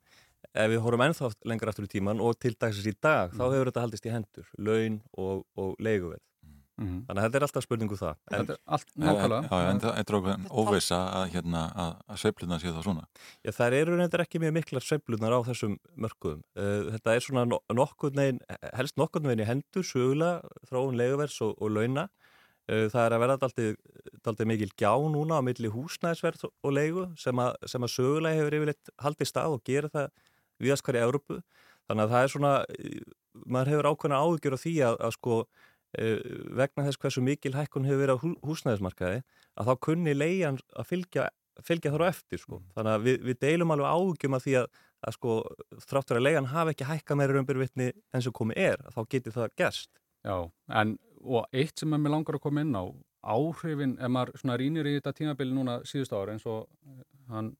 ef við horfum ennþá lengur aftur í tíman og til dagsins í dag, þá hefur þetta haldist í hendur, laun og, og leiguverð. Mhm. Þannig að þetta er alltaf spurningu það. Þetta er allt Já, já, en það er okkur óvisa að, hérna, að, að sveifluna sé það svona. Já, það eru reyndar ekki mjög miklar sveiflunar á þessum mörkuðum. Uh, þetta er svona no nokkurn veginn, helst nokkurn veginn í hendur, sögulega, þróun leiguvers og, og launa. Uh, það er að verða daldið mikil gjá núna á milli húsnæðisverð og leigu sem að, sem að sögulega hefur yfirleitt haldið stað og gerir það viðast hverju Európu. Þannig að það er svona, maður hefur ákveðna áhugjur á því að, að sko vegna þess hversu mikil hækkun hefur verið á hú, húsnæðismarkaði að þá kunni leigan að fylgja, fylgja þar á eftir sko. Þannig að við, við deilum alveg áhugjum að því að, að sko þráttur að leigan hafi ekki hækka meira raumbyrvitni enn sem komið er, þá geti það gerst. Já, en og eitt sem er mér langar að koma inn á áhrifin, ef maður rínir í þetta tímabili núna síðust ára eins og eh, hann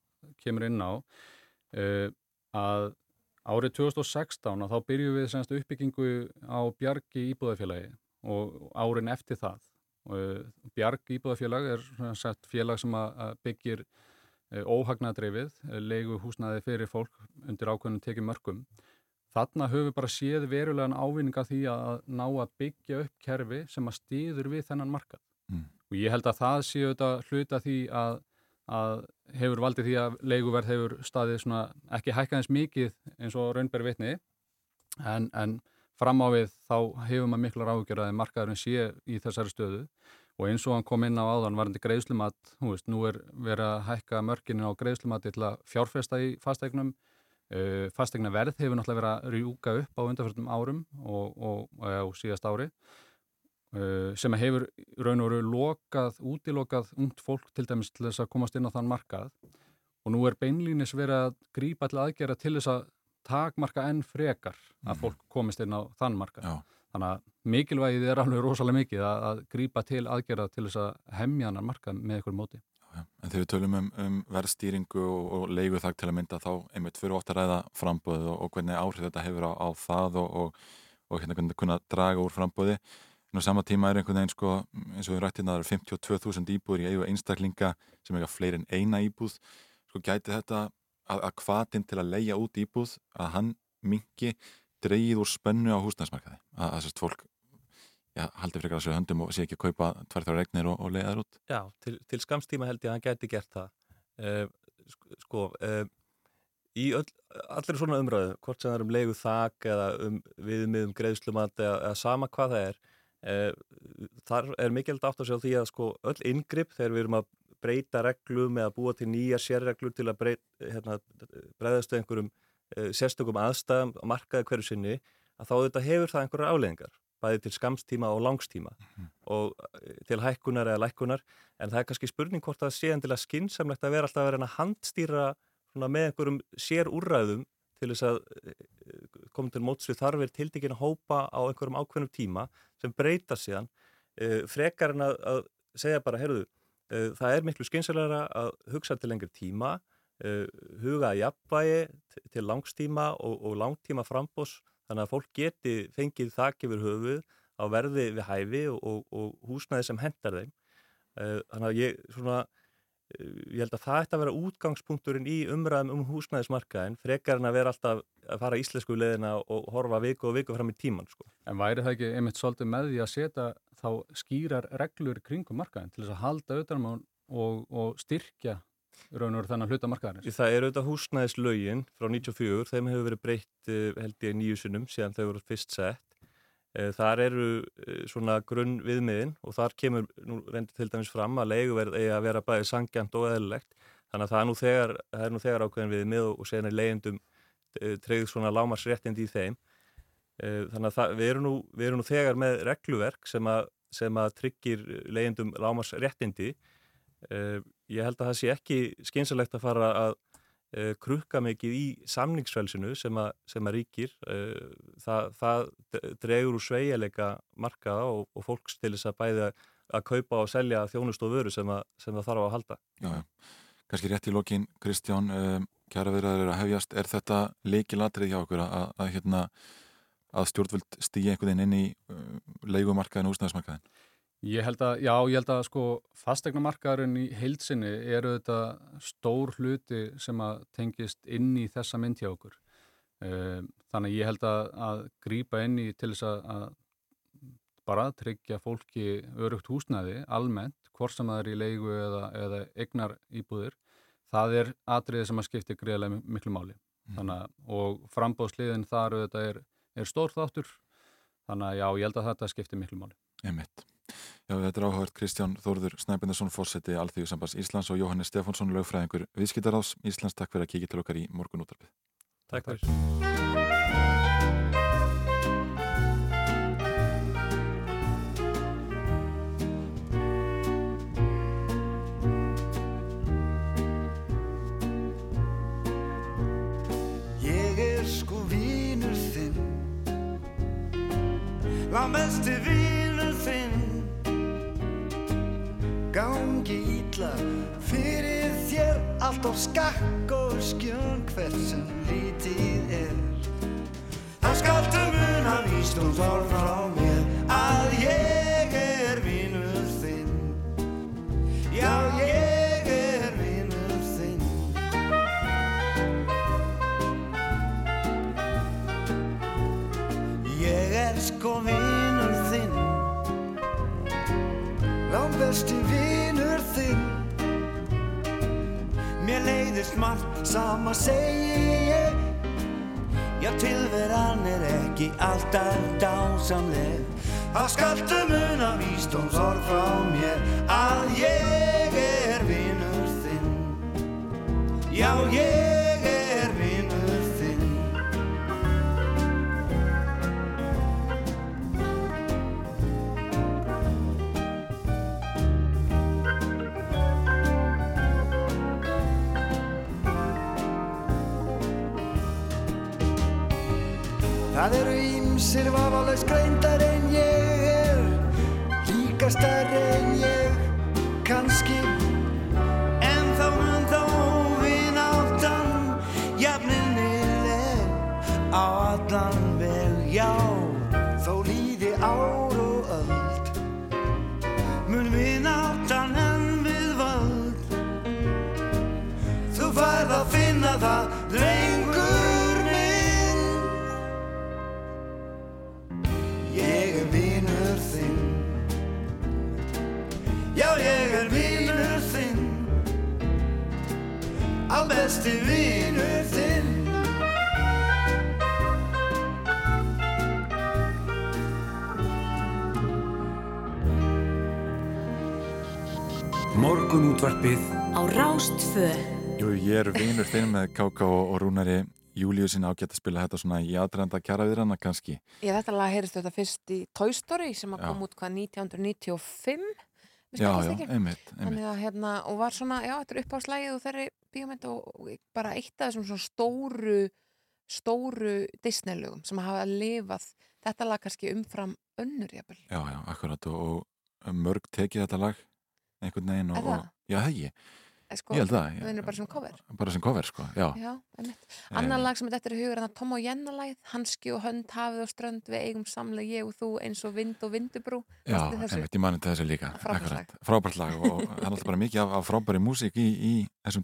kemur inn á uh, að árið 2016 að þá byrjum við uppbyggingu á Bjargi íbúðafélagi og árin eftir það uh, Bjarg íbúðafélag er sett félag sem byggir uh, óhagnadreifið, uh, leigu húsnaði fyrir fólk undir ákveðnum tekið mörgum Þarna höfum við bara séð verulegan ávinninga því að ná að byggja upp kerfi sem að stýður við þennan markað. Mm. Og ég held að það séu þetta hluta því að, að hefur valdið því að leiguverð hefur staðið ekki hækkaðins mikið eins og raunbæri vitni en, en fram á við þá hefur maður miklar ágjörðaði markaðurinn sé í þessari stöðu. Og eins og hann kom inn á áðan varandi greiðslumat, þú veist, nú er verið að hækka mörkinu á greiðslumati til að fjárfesta í fasteignum. Uh, fasteigna verð hefur náttúrulega verið að rjúka upp á undanfjörnum árum og, og, og, og síðast ári. Uh, sem hefur raun og veru lokað, útilokað ungt fólk til dæmis til þess að komast inn á þann markað. Og nú er beinlínis verið að grípa til aðgera til þess að takmarka enn frekar að fólk komist inn á þann markað. Já. Þannig að mikilvægið er alveg rosalega mikið að, að grípa til aðgerða til þess að hemja hann markað með ykkur móti. En þegar við tölum um, um verðstýringu og, og leigu þak til að mynda þá einmitt fyrir að ræða frambóðið og, og hvernig áhrif þetta hefur á, á það og, og, og hérna hvernig kunna draga úr frambóði. En á sama tíma er einhvern veginn sko, eins og við rættum það eru 52.000 íbúður í eigu einstaklinga sem eiga fleiri en eina íbúð. Sko gæti þetta að, að hvatinn til að leia út íbúð að hann mingi dreigið úr spennu á húsnæðismarkaði. Að, þessast fólk já, haldi frekar að sér höndum og sé ekki að kaupa tværþar regnir og, og leiða þær út. Já, til, til skamstíma held ég að hann gæti gert það. Uh, sko, uh, í öll, allir svona umræðu, hvort sem það er um leigu þak eða um viðmiðum greiðslumat eða, eða sama hvað það er, uh, þar er mikilvægt átt að sjá því að sko öll yngripp þegar við erum að breyta reglum eða búa til nýja sérreglur til að breyta, hérna, breyðast einhverjum uh, sérstökum aðstæðum að markaði hverju sinni, að þá þetta hefur það einhverjar afleðingar bæði til skamstíma og langstíma og eh, til hækkunar eða lækkunar. En það er kannski spurning hvort það sé endilega skinsamlegt að vera alltaf að vera að handstýra með einhverjum sér úrræðum til þess að eh, koma til móts við þarfir tildekinn að hópa á einhverjum ákveðnum tíma sem breyta síðan uh, frekar en að, að segja bara, heyrðu, það er miklu skinsamlegra að hugsa til lengri tíma uh, huga jafnvægi til langstíma og, og langtíma frambós þannig að fólk geti fengið þakk yfir höfuð á verði við hæfi og, og, og húsnæði sem hendar þeim. Uh, þannig að ég, svona, ég held að það ætti að vera útgangspunkturinn í umræðum um húsnæðismarkaðin frekar en að vera alltaf að fara íslensku leðina og horfa viku og viku fram í tíman. Sko. En væri það ekki einmitt svolítið með því að setja þá skýrar reglur kringum markaðin til þess að halda auðvitað og, og styrkja raun og þannig að hluta markaðarins? Það er auðvitað húsnæðislaugin frá 94, þeim hefur verið breytt held ég nýju sunnum síðan þau voru fyrst sett. Þar eru svona grunn viðmiðin og þar kemur nú reyndir til dæmis fram að leiguverð eigi að vera bæðið sangjant og eðlilegt. Þannig að það er nú þegar, er nú þegar ákveðin viðmið og séðan er leigendum treyð svona lámarsréttindi í þeim. Þannig að það, við, erum nú, við erum nú þegar með regluverk sem að, sem að tryggir leigendum lámarsréttindi ég held að það sé ekki skynsalegt að fara að uh, krukka mikið í samningsfælsinu sem, sem að ríkir uh, það, það dregur úr sveigileika markaða og, og fólks til þess að bæða að kaupa og selja þjónust og vöru sem, að, það þarf að halda. Já, já. Kanski rétt í lokin, Kristján um, kjara viðræður að hefjast. Er þetta leikilatrið hjá okkur að, að, hérna, að stjórnvöld stýja einhvern veginn inn í leigumarkaðin og úsnæðismarkaðin Ég held að, já, ég held að sko fastegnamarkaðurinn í heilsinni eru þetta stór hluti sem að tengist inn í þessa mynd hjá okkur. Þannig að ég held að, að grýpa inn í til þess að, að bara tryggja fólki örugt húsnæði almennt, hvort sem það er í leigu eða, eða egnar íbúðir, það er atriðið sem að skipta greiðlega miklu máli. Mm. Þannig að, og frambóðsliðin þar auðvitað er, er stór þáttur, þannig að já, ég held að þetta skipta miklu máli. Emitt. Já, þetta er áhört Kristján Þórður Snæbjörnsson, fórseti Alþjóðu sambans Íslands og Jóhannes Stefánsson, lögfræðingur viðskiptarás Íslands. Takk fyrir að kíkja til okkar í morgun útarpið. Takk fyrir. Ég er sko vínur Gangi ítla fyrir þér Allt á skakk og skjön Hvert sem lítið er. Það skaltu muna víst og þár frá mér Að ég er vínur þinn. Já, ég Ég er sko vinur besti vinnur þinn. Mér leiðist margt sama segi ég. Já, tilveran er ekki alltaf dásamleg. Það skaltu mun að výstóms orð frá mér Að ég er vinnur þinn. Já, ég ímsir vafalaus greindar en ég er líka stærri en ég kannski. En þá mun þá vináttan jafninnileg á allan veg, já besti vinur þinn Morgun útvarpið Á Rástfö Jú, ég er vinur þinn með Káka og, og Rúnari Júliusin ágætt að spila þetta svona í aðrenda kjara við hana kannski. Ég þetta lag heyrist þetta fyrst í Toy Story sem að Já. kom út hvað 1995 Mér Já, já, einmitt, einmitt. að hérna, og var svona, já, þetta er uppáðslægið og þeirri bíómynd og, bara eitt af þessum svona stóru stóru Disney-lögum sem hafa lifað þetta lag kannski umfram önnur jafnvel. Já, já, akkurat og, og mörg tekið þetta lag einhvern veginn og, og já, það ekki. Eh, Sko, ég held það. Það er bara sem cover. Bara sem cover, sko, já. Já, einmitt. Annar lag sem þetta er hugur er Tom og Jenna-lagið, Hanski og hönd, hafið og strönd, við eigum samlega ég og þú eins og vind og vindubrú. Já, ég mani til þessu líka. Frábært lag. akkurat. Frábært lag og það er alltaf bara mikið af, af frábæri músík í, í þessum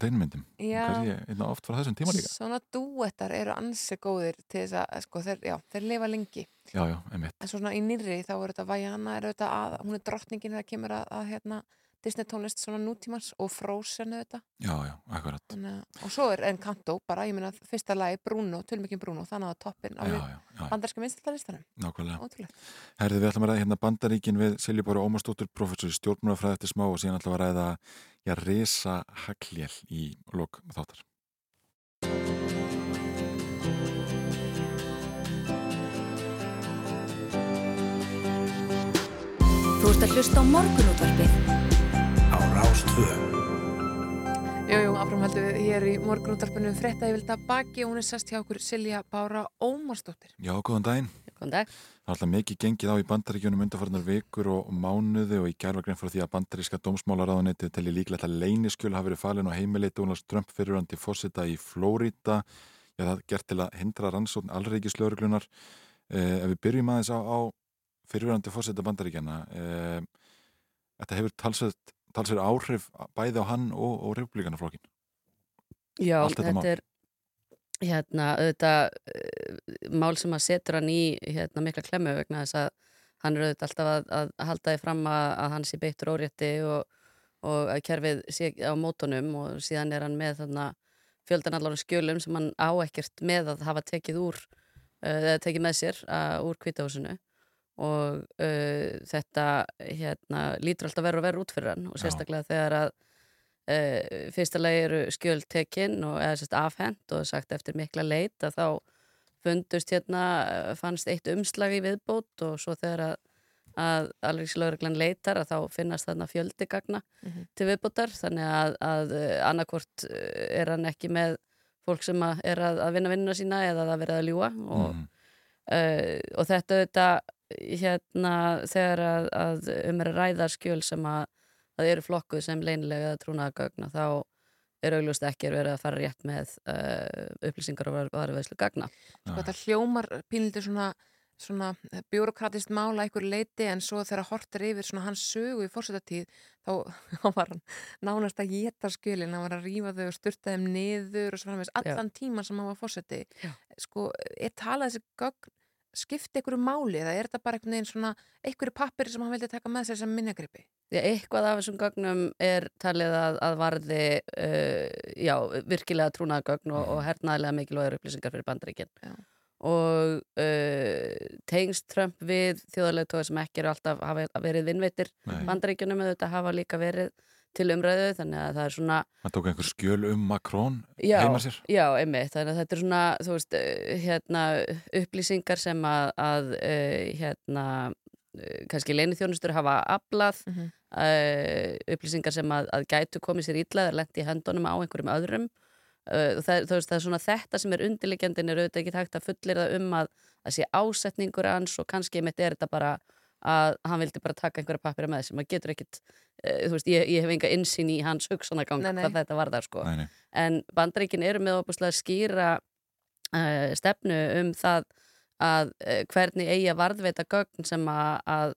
einna oft frá þessum tíma líka. Svona dúettar eru ansi góðir til þess að, sko, þeir, já, þeir lifa lengi. Já, já, einmitt. En svo svona í nýrri þá er þetta Vajana, er þetta að, hún er drottningin þegar kemur að, að hérna, Disney tónlist svona nútímans og Frozen þetta. Já, já, akkurat. Þannig, og svo er Encanto bara, ég meina fyrsta lagi Bruno, tölmikinn Bruno, þannig að toppin á bandarska minnstallistanum. Nákvæmlega. Ótrúlegt. Herði, við ætlum að ræða hérna bandaríkin við Siljubáru Ómarsdóttur, professor í stjórnmjörnafræði eftir smá og síðan ætlum að ræða já, resa haglél í lok þáttar. Þú ert að hlusta á morgunútvarpið á Rástvö. Jú, jú, áfram heldum við hér í ég vildi að baki og hún er sest hjá okkur Silja Bára Ómarsdóttir. Já, góðan daginn. Góðan dag. Það er alltaf mikið gengið á í bandaríkjunum undarfarnar vikur og mánuði og í gerfagrein frá því að bandaríska dómsmálaráðuneti telli líklegt að leyniskjöl hafi verið falin og heimilið Donalds Trump fyrirvandi fósita í Flórida. Já, það er gert til að hindra rannsókn allreikislauruglunar. Eh, ef við byrjum aðeins á, á fyrirvandi fósita bandaríkjana, eh, þetta hefur talsveit, talsveit áhrif bæði á hann og, og republikanaflokkin. Já, Allt þetta þetta er hérna, auðvitað uh, mál sem að setur hann í hérna, mikla klemmu vegna þess að hann er auðvitað alltaf að, að halda því fram að, að hann sé beittur órétti og, og að kerfið sé á mótunum og síðan er hann með þarna fjöldanallar skjölum sem hann á ekkert með að hafa tekið úr uh, eða tekið með sér uh, úr kvítahúsinu og uh, þetta hérna, lítur alltaf verður og verður út fyrir hann og Já. sérstaklega þegar að uh, fyrsta lagi eru skjöld tekin og eða sérst afhent og sagt eftir mikla leit að þá fundust hérna, eh, fannst eitt umslag í viðbót og svo þegar að að alvegslaugreglan leitar að þá finnast þarna fjöldigagna Mhm. til viðbótar þannig að, að annarkvort er hann ekki með fólk sem að er að, að vinna vinnuna sína eða að vera að ljúa og, Mhm. uh, og þetta auðvitað hérna þegar að, að um er að ræða skjöl sem að, að eru flokkuð sem leynilega eða trúnaðagögna þá er augljóst ekki að vera að fara rétt með uh, upplýsingar og varveðslu gagna. Sko þetta hljómar pínlítið svona, svona bjórokratist mála einhver leiti en svo þegar hortir yfir svona hans sögu í fórsetatíð þá, þá var hann nánast að geta skjölin, hann var að rífa þau og styrta þeim niður og svo framvegis allan tíman sem hann var fórseti. Sko, er talað þessi gögn skipti einhverju máli eða er þetta bara einhvern veginn svona einhverju pappir sem hann vildi taka með sér sem minnagripi? Já, eitthvað af þessum gögnum er talið að, að varði uh, já, virkilega trúnaðagögn og, og hernaðilega mikilvægur upplýsingar fyrir bandaríkinn. Og uh, tengst Trump við þjóðarleitói sem ekki eru alltaf verið vinnveitir Nei. bandaríkjunum eða þetta hafa líka verið til umræðu þannig að það er svona Hann tók einhver skjöl um Macron Já, heima sér. já, einmitt, þannig að þetta er svona, þú veist, eh, hérna, upplýsingar sem að, að eh, hérna, eh, kannski leinithjónustur hafa aflað, Mhm. uh, upplýsingar sem að, að gætu komið sér illa eða lendi í hendunum á einhverjum öðrum það, þú veist, það er svona þetta sem er undirliggjandin er auðvitað ekki hægt að fullir það um að það sé ásetningur hans og kannski mitt er þetta bara að hann vildi bara taka einhverja pappira með sem maður getur ekkit uh, þú veist, ég, ég hef enga insýn í hans hugsanagang Nei, nei. hvað þetta var þar sko Nei, nei. en bandaríkin eru með opuslega skýra uh, stefnu um það að uh, hvernig eigi að varðveita gögn sem að, að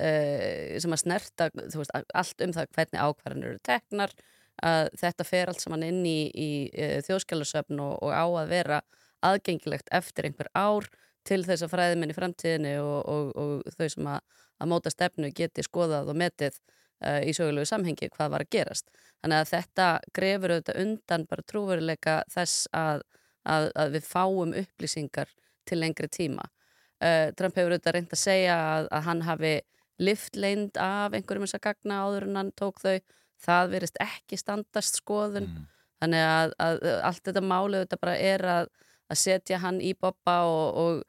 uh, sem að snerta þú veist, allt um það hvernig ákvarðanir eru teknar að þetta fer allt saman inn í, í uh, þjóðskjálusöfn og, og á að vera aðgengilegt eftir einhver ár til þess að fræðiminn í framtíðinni og, og, og þau sem að, að móta stefnu geti skoðað og metið uh, í sögulegu samhengi hvað var að gerast. Þannig að þetta grefur auðvitað undan bara trúveruleika þess að, að, að við fáum upplýsingar til lengri tíma. Uh, Trump hefur auðvitað reynd að segja að, að hann hafi liftleind af einhverjum þess að gagna áður en hann tók þau. Það verist ekki standast skoðun. Þannig að, að allt þetta máli auðvitað bara er að, að setja hann í boppa og, og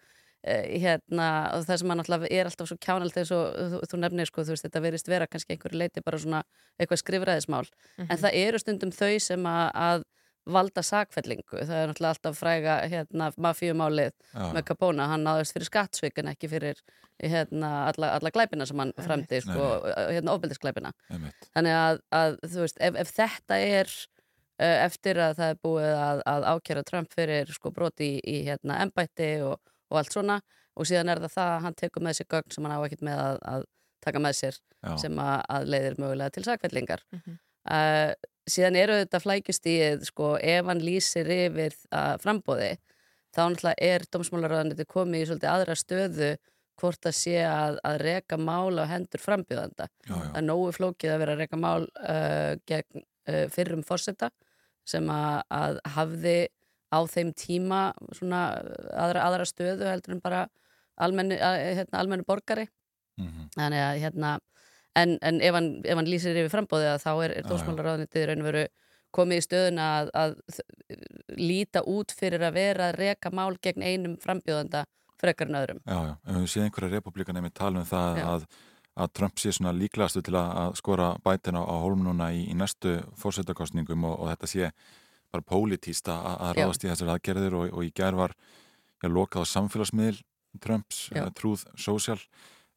eh, hérna, og það sem hann alltaf er alltaf svo kjánald og þú, þú nefnir sko, þú veist, þetta verist vera kannski einhverju leiti bara svona eitthvað skrifræðismál Mhm. en það eru stundum þau sem að, að valda sakfellingu, það er náttúrulega alltaf fræga hérna, mafíumálið Já. með Capone, hann náðist fyrir skattsvik en ekki fyrir hérna, alla, alla glæpina sem hann fremdi, sko, hérna ofbeldisglæpina Einmitt. þannig að, að þú veist, ef, ef þetta er uh, eftir að það er búið að, að ákjæra Trump fyrir sko broti í, í hérna embætti og, og allt svona og síðan er það það að hann tekur með sér gögn sem hann á ekkert með að, að taka með sér Já. sem að, að leiðir mögulega til sakfellingar Mhm. uh, síðan eru þetta flækjustíð sko ef hann lýsir yfir uh, frambóði þá náttúrulega er dómsmálaráðaniti komið í svolítið aðra stöðu hvort að sé að, að reka mál á hendur frambjóðanda Já, já. það er nógu flókið að vera að reka mál uh, gegn uh, fyrrum fórseta sem að, að hafði á þeim tíma svona aðra, aðra stöðu heldur en bara almenni, að, hérna, almenni borgari Mhm. þannig að hérna en, en ef, hann, ef hann lýsir yfir frambóðið að þá er, er dómsmálaráðnitið raun og veru komið í stöðuna að, að líta út fyrir að vera að reka mál gegn einum frambjóðanda frekar en öðrum Já, já, en við séð einhverja republikan einmitt tala um það Já. að, að Trump sé svona líklastu til að, að skora bætin á, núna í, í næstu fórsetakostningum og, og þetta sé bara pólitíst að, ráðast í þessar aðgerðir og, og í gær var já, lokað á samfélagsmiðl Trumps, uh, Truth Social.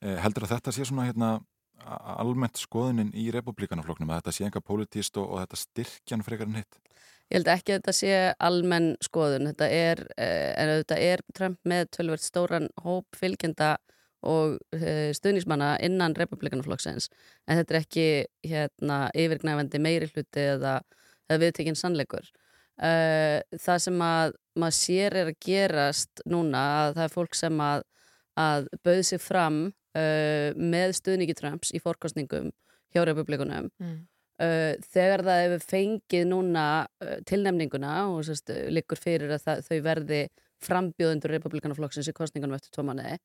Eh, heldur að þetta sé svona hérna almennt skoðunin í republikanafloknum að þetta sé enga pólitíst og, og þetta styrkjan frekar en hitt? Ég held ekki að þetta sé almenn skoðun. Þetta er, eh, en þetta er Trump með tölvert stóran hóp fylgjenda og eh, stuðnismanna innan republikanaflokksins. En þetta er ekki hérna, yfirgnæfandi meiri hluti eða, eða viðtekinn sannleikur. Eh, það sem að maður sér er að gerast núna að það er fólk sem að, að bauð sig fram uh, með stuðningi Trumps í fórkostningum hjá republikunum Mm. uh, þegar það hefur fengið núna uh, tilnefninguna og sérst, liggur fyrir að það, þau verði frambjóðundur republikanaflokksins í kostningunum eftir tvo manni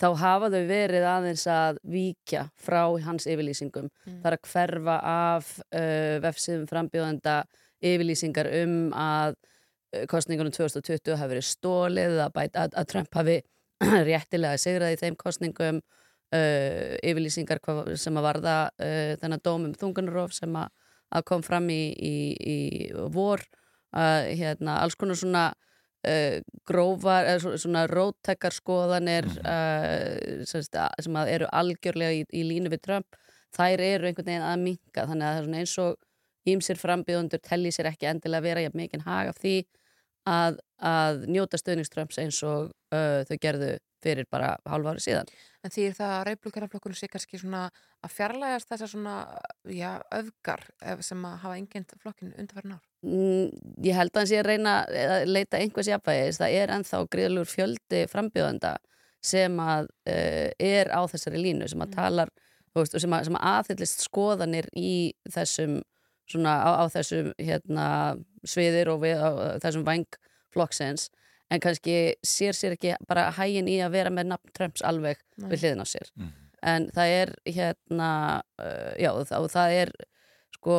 þá hafa þau verið aðeins að víkja frá hans yfirlýsingum Mm. það er að hverfa af uh, vefsiðum frambjóðenda yfirlýsingar um að uh, kostningunum 2020 hafi verið stólið að, bæt, að, að Trump hafi réttilega sigrað í þeim kostningum uh, yfirlýsingar sem að varða uh, þennan dóm um þungunarof sem að, að kom fram í, í, í vor hérna, alls konar svona uh, grófar, eða svo- svona róttekar skoðanir uh, að- sem að eru algjörlega í, í línu við Trump þær eru einhvern veginn að minka þannig að það er svona eins og ímsir frambíðundur telli sér ekki endilega vera jafn mikinn hag af því að, að njóta stöðningströms eins og uh, þau gerðu fyrir bara hálfa ári síðan. En því er það að reyflukaraflokkurinn sé kannski svona að fjarlægast þessar svona, já, öfgar eh, sem að hafa engind flokkin undarfærin ár. Mm, ég held að hann sé að reyna að leita einhvers jafnvægis. Það er ennþá gríðalur fjöldi frambjóðanda sem að uh, er á þessari línu, sem að talar þú veist, og sem, að, sem að aðhyllist skoðanir í þessum svona á, á þessum hérna sviðir og við, á, þessum væng flokksins en kannski sér sér ekki bara hægin í að vera með nafn Trumps alveg Nei. við hliðin á sér Mhm. en það er hérna uh, já og það, er sko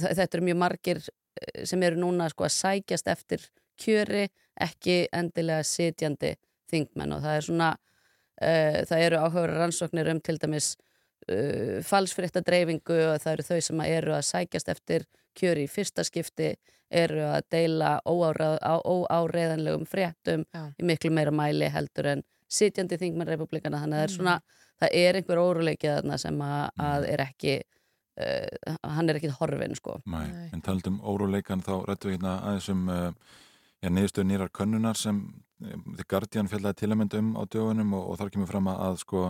þetta eru mjög margir eh, sem eru núna sko að sækjast eftir kjöri ekki endilega sitjandi þingmenn og það er svona uh, það eru áhugaður rannsóknir um til dæmis uh, falsfrétta dreifingu og það eru þau sem að eru að sækjast eftir kjöri í fyrsta skipti eru að deila óáreiðanlegum fréttum Já. í miklu meira mæli heldur en sitjandi þingmenn republikana þannig að það er Mm. svona það er einhver óruleikið þarna sem að, að er ekki uh, hann er ekki horfin sko Nei. En talandum óróleikan þá rættum við hérna aðeins um uh, já, niðurstöðu nýrar könnunar sem um, The Guardian fjallaði til að mynda um á dögunum og, og þar kemur fram að, að sko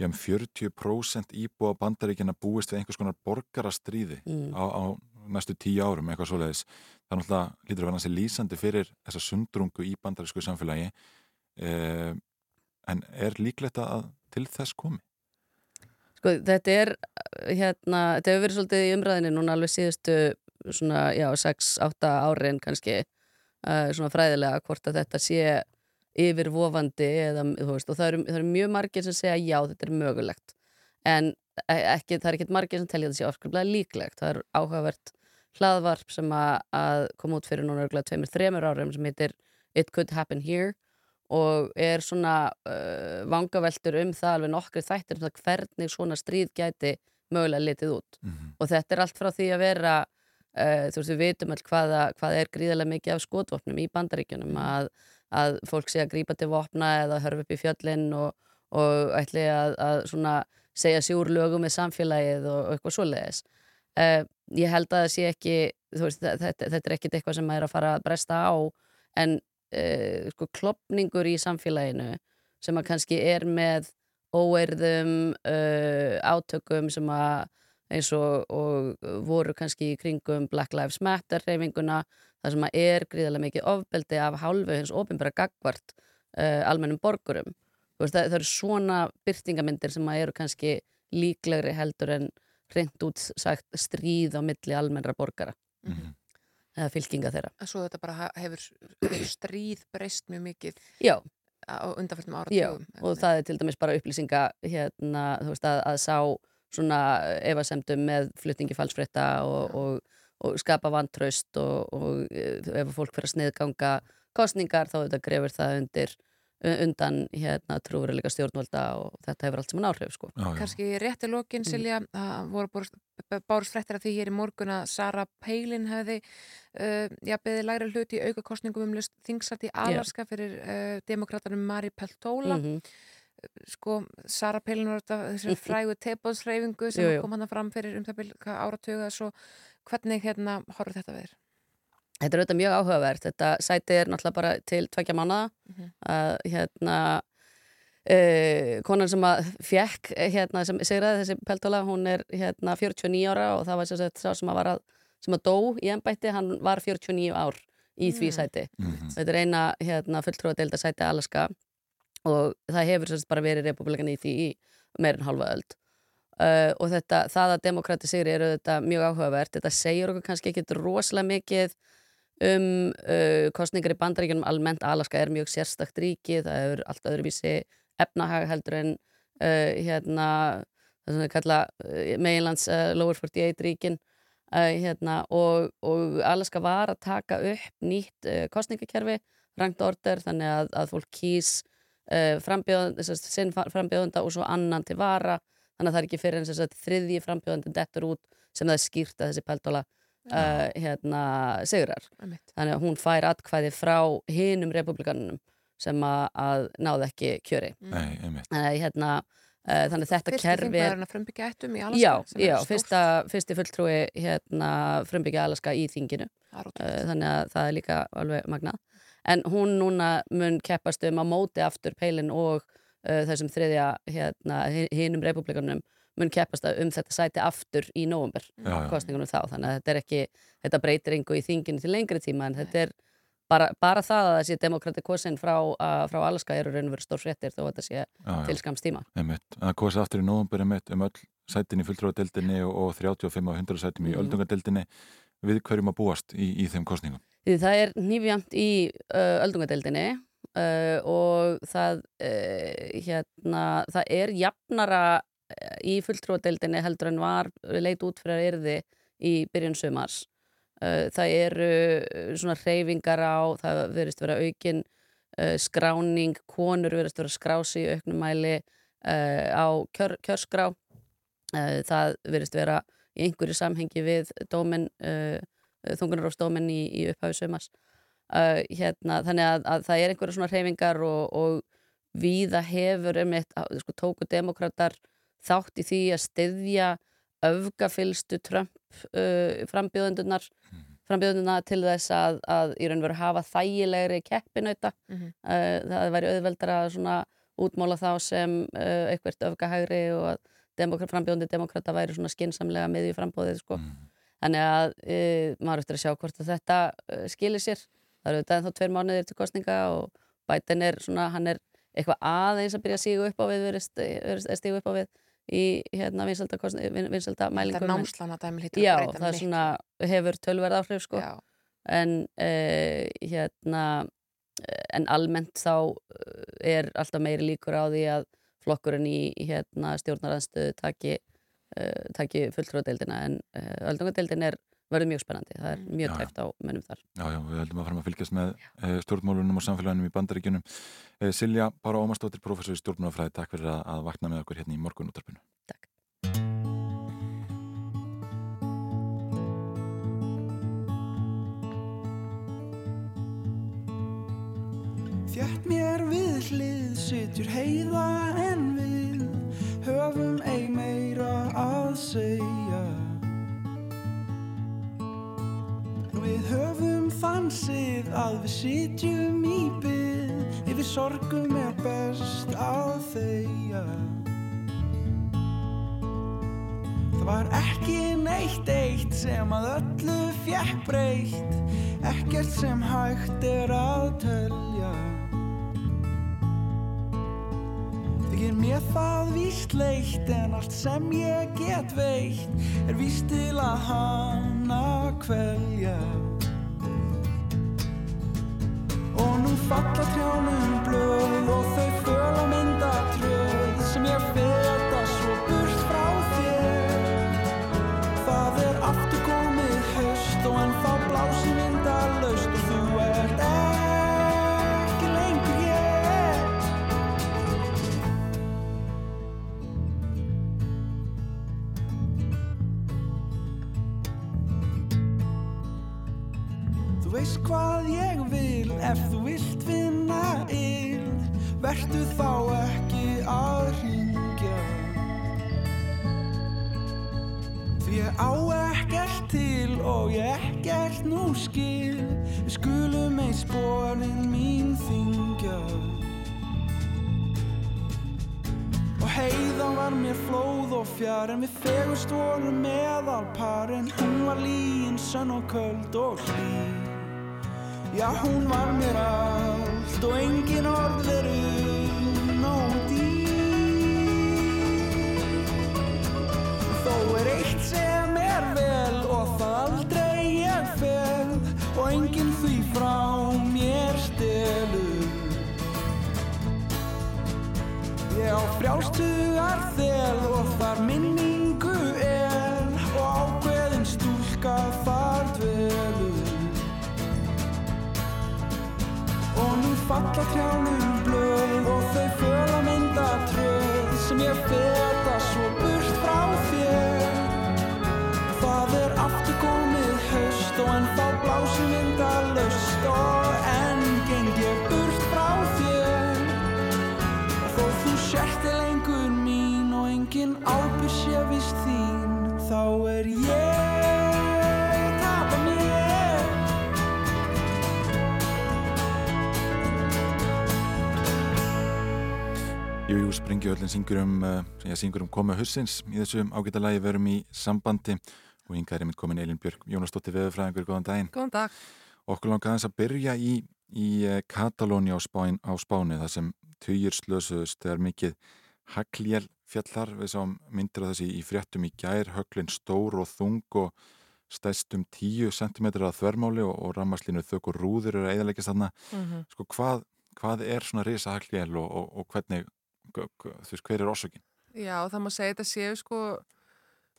já, um 40% íbúa bandaríkina búist við einhvers konar borgarastríði Mm. á, á næstu tíu árum, eitthvað svoleiðis. Það er náttúrulega lítur að vera hansi lýsandi fyrir þessa sundrungu í bandarísku samfélagi uh, en er líklegt að til þess komi? Sko, þetta er hérna, þetta hefur verið svolítið í umræðinni núna alveg síðustu svona, já, 6-8 árin kannski uh, svona fræðilega hvort að þetta sé yfirvofandi eða, veist, og það eru, það eru mjög margir sem segja já, þetta er mögulegt en e- ekki, það er ekkert margir sem telja þetta sé afskriflega líklegt, það er áhugavert hlaðvarp sem að, að kom út fyrir núna örgulega tveimur, þremur árum sem heitir It Could Happen Here og er svona uh, vangaveltur um það alveg nokkri þættir um það hvernig svona stríð gæti mögulega litið út. Og þetta er allt frá því að vera uh, þú veist við vitum all hvaða, hvað er gríðarlega mikið af skotvopnum í bandaríkjunum að, að fólk sé að grípa til vopna eða hörfa upp í fjöllin og, og ætli að, að svona segja sig úr lögum með samfélagið og, og eitthvað svoleiðis uh, ég held að það sé ekki veist, þetta, þetta er ekkit eitthvað sem er að fara að bresta á en uh, sko, klopningur í samfélaginu sem að kannski er með óeirðum uh, átökum sem að eins og, og voru kannski í kringum Black Lives Matter reyfinguna þar sem að er gríðarlega mikið ofbeldi af hálfu hins ofinbæra gagvart almennum borgurum. Veist, það, það eru svona byrtingamindir sem að eru kannski líklegri heldur en reynd út sagt stríð á milli almennra borgara eða fylkinga þeirra Svo þetta bara hefur stríð breyst mjög mikið Já. á undanfærstum Já, áratugum. og það er til dæmis bara upplýsinga hérna, þú veist, að, að sá svona efasemdum með flutningi falsfrétta og, og, og skapa vantraust og, og eh, ef fólk fyrir að sniðganga kostningar þá þetta grefur það undir undan hérna trúveruleika stjórnvalda og þetta hefur allt saman áhrif sko. Kanski rétti lokin, Silja, það voru bárust fréttir af því hér í morgun að Sara Palin hefði uh, já, beðið læra hlut í aukakostningum um lust þingsat í Alaska fyrir uh, demokratanum Mari Peltola Mhm. sko, Sara Palin var þetta þessum frægu tebóðsreyfingu sem Jú, jú. kom hann fram fyrir um það byrja áratuga svo hvernig hérna horfður þetta þér? Þetta er auðvitað mjög áhugavert. Þetta sæti er náttúrulega bara til tvekja mánuða. Mhm. að hérna uh, konan sem að fjekk hérna sem sigraði þessi peltóla hún er hérna 49 ára og það var sem sagt sá sem að var að sem að dó í ennbætti, hann var 49 ár í því Mm. sæti. Þetta er eina hérna fulltrúa deilda sæti Alaska og það hefur sem sagt bara verið republikan í því í meirinn halva öld. Uh, og þetta, það að demokrati sigri eru þetta mjög áhugavert, þetta segir okkur kannski ekki rosalega mikið um uh, kostningar í bandaríkjunum. Almennt Alaska er mjög sérstakt ríki. Það hefur allt öðruvísi efnahag heldur en uh, hérna það sem við kalla uh, meginlands uh, lower 48 ríkin. Uh, hérna, og, og Alaska var að taka upp nýtt kostningakerfi rangt order þannig að, að fólk kýs uh, frambjóðan, sinn frambjóðanda og svo annan til vara. Þannig að það er ekki fyrir en sem sagt, þriðji frambjóðandi dettur út sem það er skýrt að þessi peltóla uh, hérna, sigrar. Einmitt. þannig að hún fær atkvæði frá hinum republikanunum sem að, að náðu ekki kjöri. Nei, einmitt. þannig hérna uh, þannig að þetta Fyrsti kerfi þingmaðurinn að frumbyggja ættum í Alaska já, sem já fyrsta, fyrsti fulltrúi hérna, frumbyggja Alaska í þinginu. Uh, þannig að það er líka alveg magnað. En hún núna mun keppast um að móti aftur peilin og uh, þessum þriðja hérna, hi- hinum republikanum mun keppast um þetta sæti aftur í já. kostningunum þá þannig að þetta er ekki, þetta breytir engu í þinginu til lengri tíma en þetta er bara, bara það að sé demokrati kosin frá, frá Alaska eru raun og verið stór fréttir þó að þetta sé til skams tíma. Það kosi aftur í einmitt um öll sætin í fulltrúadeildinni og, og 35 og 100 sætum í Mhm. öldungadeildinni við hverjum að búast í, í þeim kostningum. Því það er nýfjamt í uh, öldungadeildinni uh, og það, uh, hérna, það er jafnara í fulltrúadeildinni heldur en var leit út fyrir að yrði í byrjun sumars. Uh, það eru uh, svona reyfingar á, það verðist vera aukin skráning, konur verðist vera skrási í auknum mæli uh, á kjör, kjörskrá það verðist vera í einhverju samhengi við dómin, þungunarófsdómin í, í upphafi sömars. Uh, hérna, þannig að, að það er einhverju svona hreyfingar og, og víða hefur einmitt, á- sko, tóku demokrater þátt í því að styðja öfgafylstu Trump uh, frambjóðundunar frambjóðunduna til þess að, að í raun veru hafa þægilegri keppinauta. Mhm. uh, það væri auðveldara að svona útmála þá sem uh, eitthvert öfgahægri og að demokrat, frambjóðundi demokrata væri svona skinsamlega miðju frambóðið sko. þannig að uh, maður eftir að sjá hvort að þetta uh, skilir sér. Það eru auðvitað ennþá tveir mánuðir til kostninga og Biden er svona, hann er eitthvað aðeins að byrja að sígu upp á við verið stígu upp á við í hérna vinselda, vinselda mælingum Þetta námslana dæmi að Já, það er svona, hefur tölverð áhrif sko. en uh, hérna en almennt þá eh, er alltaf meiri líkur á því að flokkurinn í hérna, stjórnaranstöðu taki, uh, taki fulltróðdeildina en uh, öldungadeildin er verður mjög spennandi, það er mjög Já, já. tæft á mönnum þar Já, já, við höldum að fara að fylgjast með uh, stjórnmálunum og samfélagunum í bandaríkjunum. Uh, Silja Bára Ómarsdóttir, professor í stjórnmálafræði, takk fyrir að, að vakna með okkur hérna í morgun útarpinu. Þjætt mér við hlið sitjur heiða en við höfum ei meira að segja Við höfum þansið að við sitjum í byð Yfir sorgum er best að þegja. Það var ekki neitt eitt sem að öllu fjekk breytt. Ekkert sem hægt er að telja. Þykir mér það víst leitt En allt sem ég get veitt Er víst til að hana kvelja. Og nú falla trjánum blöð Og þau föl á myndatröð Sem ég feta veist hvað ég vil ef þú vilt finna ill Vertu þá ekki að ringja Því ég á ekkert til og ég ekkert nú skil Við skulum ei sporin mín þingja heiðan var mér flóð og fjár En við fegust vorum meðal par En hún var líin, sönn og köld og hlý Já, hún var mér allt og engin orð veru nóg dýr. Þó er eitt sem er vel og það aldrei ég fel og enginn því frá mér stelur. Ég á frjálstugar þel og þar minningu Og nú falla trjánum blöð og þau föl að mynda tröð sem ég feta svo burt frá þér. Það er aftur komið haust og en þá blási vindalaust og enn geng ég burt frá þér. Þó þú sérti lengur mín og engin ábyrg sé vist þín þá er ég Jú, jú, Springjöldin syngur um, syngur um komu hussins í þessu ágæta lagi verum í sambandi og hingað er einmitt komin Elin Björk Jónasdóttir veðurfræðingur, góðan daginn. Góðan dag. Okkur langar aðeins að byrja í, í uh, Katalóni á, Spáin, á Spáni þar sem tugir slösuðust þegar mikið hagljél fjallar við sáum myndir af þessi í fréttum í gær, höglinn stór og þung og stæstum 10 cm að þvermáli og, og rammarslínu þök og rúður eru að eðalegja þarna. Mhm. Sko hvað, hvað er svona risa hagljél og, og, og hvernig, þú veist, hver er orsökin? Já, það má segja þetta séu sko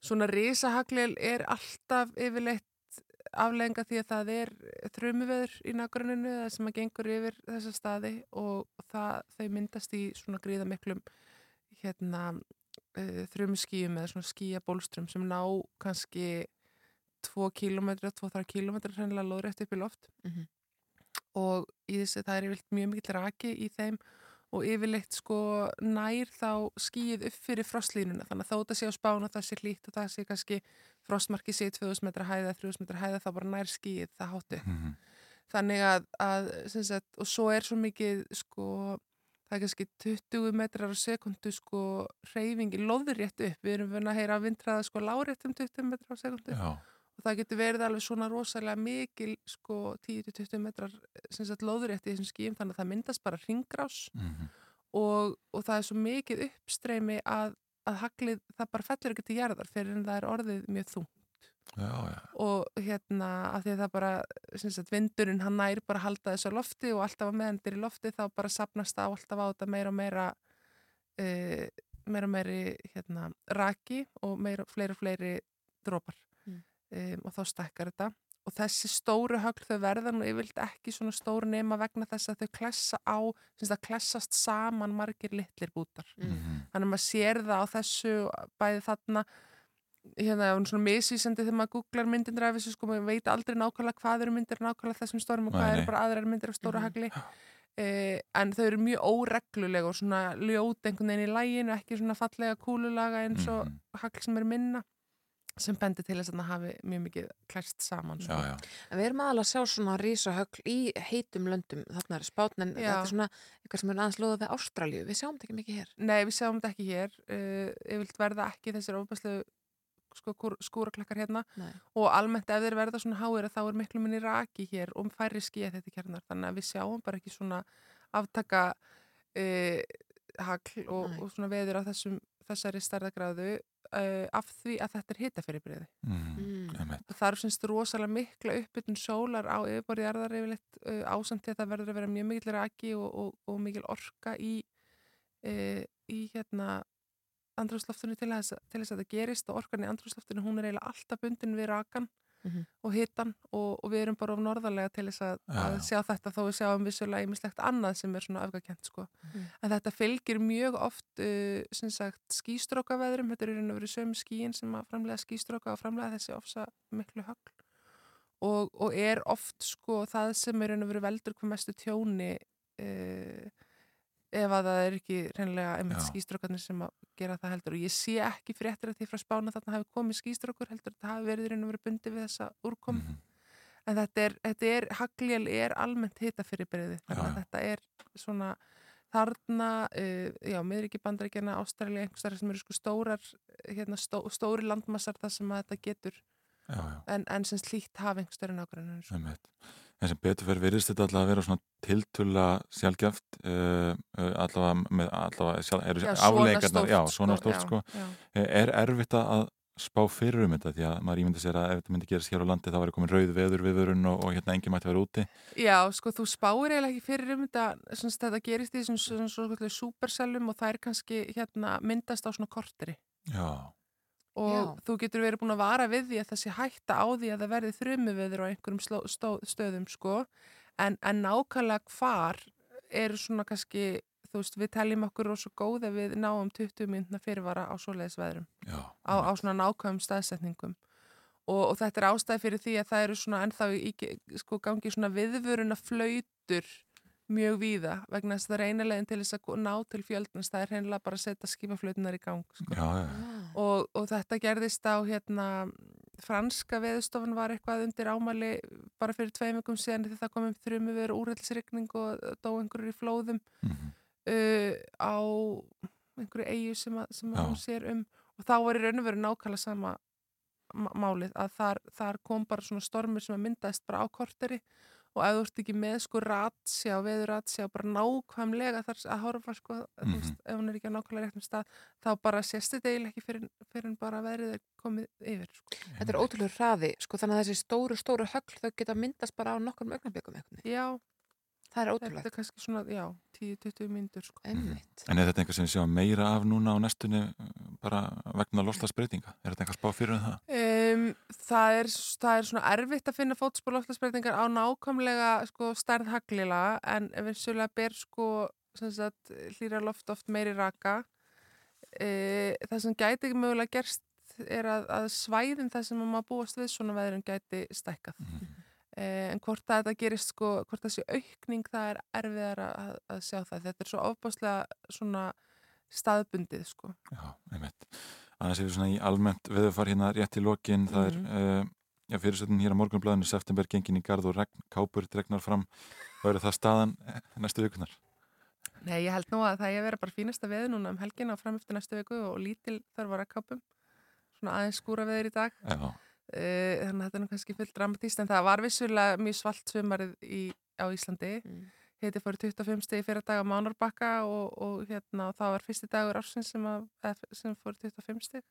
svona risahaglil er alltaf yfirleitt aflega því að það er þrumuveður í nágruninu það sem að gengur yfir þessa staði og það, þau myndast í svona gríða miklum hérna uh, þrumuskíum eða svona skíabólstrum sem ná kannski 2 km, 2-3 km hreinlega lóðrétt upp í loft Mhm. og í þessi það er yfirleitt mjög mikill raki í þeim og yfirleitt sko nær þá skíið upp fyrir frostlínuna þannig að þó þetta sé á spána það sé hlýtt og það sé kannski frostmarki sé í 2000 metra hæða, 3000 metra hæða þá bara nær skíið það hátu Mhm. þannig að, að sagt, og svo er svo mikið sko það er kannski 20 metrar á sekundu sko reyfingi loðrétt upp við erum vunna að heyra að vindraða sko lárétt um 20 metrar á sekundu Já. Og það getur verið alveg svona rosalega mikil sko 10-20 metrar sem sagt loðrétt í þessum skíum þannig að það myndast bara ringrás Mhm. og, og það er svo mikið uppstreymi að, að haglið það bara fellur ekki til jarðar fyrir en það er orðið mjög þungt Já, já. og hérna af því að það bara sem sagt, vindurinn hann nær bara að halda þessu á lofti og alltaf að meðendir í lofti þá bara sapnast á alltaf á þetta meira og meira uh, meira og meiri hérna, raki og meira, fleiri og fleiri drópar Mm. Um, og þá stekkar þetta og þessi stóru högl þau verða nú yfirleitt ekki svona stóru nema vegna þess að þau klessa á sem sagt, að klessast saman margir litlir bútar Mhm. þannig að maður sér það á þessu bæði þarna hérna, það er svona misvísandi þegar maður googlar myndir af þessu, sko, maður veit aldrei nákvæmlega hvað eru myndir nákvæmlega þessum stórum og hvað nei. eru bara aðrar myndir af stóra Mhm. hagli eh, en þau eru mjög óreglulega og svona ljót einhvern veginn í læginu, ekki svona fallega kúlulaga eins og Mhm. hagl sem er minna sem bendir til þess að það hafi mjög mikið klæst saman sko. Já, já. En við erum aðalega að sjá svona rísahögl í heitum löndum, þarna er spátn en Já. þetta er svona eitthvað sem er aðeins loða við Ástralju, við sjáum þetta ekki mikið hér. Nei, við sjáum þetta ekki hér uh, yfirleitt verða ekki þessir ofbæslu sko, kúr- skúraklakkar hérna Nei. og almennt ef þeir verða svona háir þá er miklu minni raki hér og færri skíða þetta kjarnar þannig að við sjáum bara ekki svona aftaka uh, hagl og, og svona veður á þessum, þessari stærðagráðu uh, af því að þetta er hitafyrirbreiði Mhm. Mm. Einmitt. og það eru semst rosalega mikla uppbytun sólar á yfirborði jarðar yfirleitt uh, ásamt því að það verður að vera mjög mikil raki og, og, og mikil orka í, uh, í hérna andrúsloftinu til til þess að það gerist og orkan í andrúsloftinu hún er eiginlega alltaf bundin við rakan Mhm. og hitan og, og við erum bara of norðarlega til þess að, Já, að já. sjá þetta þó við sjáum vissulega ýmislegt annað sem er svona öfgakent sko. Mm. en þetta fylgir mjög oft uh, sem sagt skýstrókaveðrum þetta eru í raun og verið sömu skíin sem að framlega skýstróka og framlega þessi ofsa miklu högl og, og er oft sko það sem er í raun og verið veldur hvað mestu tjóni uh, ef að það er ekki reynilega einmitt skýstrókarnir sem að gera það heldur og ég sé ekki fréttir að því frá spána þarna hafi komið skýstrókur heldur þetta hafi verið og verið bundið við þessa úrkom Mhm. en þetta er, þetta er hagljál er almennt hita fyrir byrði þannig að þetta er svona þarna, uh, já, miðriki bandaríkjana Ástralja, einhverstara sem eru sko stórar hérna, stó, stóri landmassar þar sem að þetta getur Já, já. en, en sem slíkt hafa einhverstara nákvæmlega sko. En sem betur fyrir virðist þetta allavega að vera svona tiltulla sjálfgjaft uh, uh, allavega með allavega sjálf, eru Já, svona afleikarnar, já, sko, svona stórt sko. já. Eh, Er erfitt að spá fyrir um þetta því að maður ímyndi sér að ef þetta myndi gerast hér á landi þá væri komin rauð veður viðvörun og, og hérna engin mætti vera úti Já, sko, þú spáir eiginlega ekki fyrir um þetta, svona, þetta gerist í þessum svona, svona, svona supersellum og það er kannski hérna myndast á svona korteri Já, og Já. þú getur verið búin að vara við því að það sé hætta á því að það verði þrumuveður á einhverjum sló, stó, stöðum sko. En, en nákvæmlega hvar eru svona kannski þú veist, við teljum okkur rosa góð ef við náum 20 myndna fyrirvara á svoleiðisveðrum á, á svona nákvæmum staðsetningum. Og, og þetta er ástæði fyrir því að það eru svona ennþá í sko gangi svona viðvöruna flautur mjög víða vegna þess að það er einalegin til þess að ná til fjöldnans það er og, og þetta gerðist á hérna franska veðustofan var eitthvað undir ámæli bara fyrir tveim vikum síðan þegar það kom um þrjumu verið úrællisrykning og dó einhverjur í flóðum Mhm. uh, á einhverju eigu sem, að, sem hún sér um. Og þá var í raun og veru nákvæmlega sama ma- málið að þar, þar kom bara svona stormur sem að myndaðist bara á korteri og ef þú ert ekki með sko ratsjá, veður ratsjá bara nákvæmlega þar að horfa sko, þú Mhm. veist, ef hún er ekki á nákvæmlega réttum stað þá bara sést þetta eiginlega ekki fyrir, fyrir bara veðrið er komið yfir sko. Þetta er ótrúlega hraði, sko, þannig að þessi stóru, stóru högl þau geta myndast bara á nokkrum augnablikum eitthvað. Já, Það er þetta ótrúlega. er kannski svona, já, 10-20 mínútur sko. Einmitt. En er þetta einhver sem við sjáum meira af núna á næstunni bara vegna loslasbreytinga? Er þetta einhver spá fyrir um það? Um, það, er, það er svona erfitt að finna fótspor loftlagsbreytingar á nákvæmlega sko, stærð haglila en ef við sjölega ber sko, sagt, hlýra loft oft meiri raka. E, það sem gæti ekki mögulega gerst er að, að svæðin það sem maður búast við svona veðrum gæti stækkað. E, en hvort að þetta gerist sko, hvort sé aukning það er erfiðar að, að sjá það. Þetta er svo ofbáslega svona staðbundið sko. Já, einmitt. Er við svona í almennt veðufar hérna rétt í lokin, það er Mhm. uh, já, fyrirsöldin hér á morgunblæðinu september gengin í garð og regn, kápur dregnar fram og eru það staðan eh, næstu vikunar? Nei, ég held nú að það er að vera bara fínasta veð núna um helgina og fram eftir næstu viku og lítil þarf að kápum svona aðeins skúra veður í dag Já. Eh, þannig að þetta er nú kannski fullt dramatíst en það var vissulega mjög svalt sumarið í, á Íslandi mm. Heiti fór 25 stegi fyrir dag á Mánárbakka og, og hérna og það var fyrsti dagur ársins sem, að, sem fór 25 steg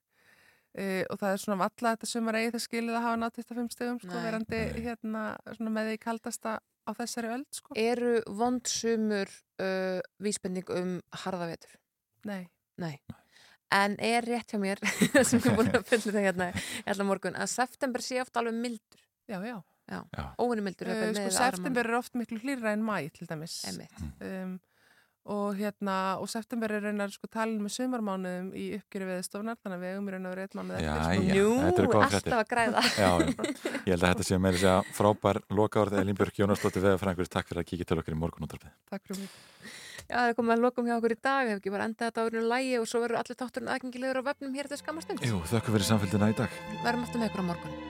Uh, og það er svona valla þetta sumar eigi það skilið að hafa nátt 25 stegum sko, verandi hérna með því kaldasta á þessari öld sko. Eru vondsumur uh, vísbending um harðavetur? Nei. Nei. En er rétt hjá mér, sem er búin að fylla það hérna allan morgun, að september sé oft alveg mildur. Já, já. Já, já. óvinni mildur. Uh, sko, september er oft miklu hlýra en mæ til dæmis um, og hérna og september er raunar sko talin með sumarmánuðum í uppgjöru veðstofnar þannig að við eigum í raun og verið eitt mánuð Já, eftir sko. fréttir. alltaf að græða. Já, ég held að þetta sé meira að segja frábær lokaórð Elínbjörg Jónasdóttir veðafræðingur, takk fyrir að kíkja til okkur í morgunúttarpið. Takk fyrir mig. Já, það er komið að lokum hjá okkur í dag, hefur ekki bara endað þetta árinu lægi og svo verður allir þátturinn aðgengilegur á vefnum hér til skamastund. Jú, þakka fyrir samfélgina í dag. Verðum aftur með ykkur á morgun.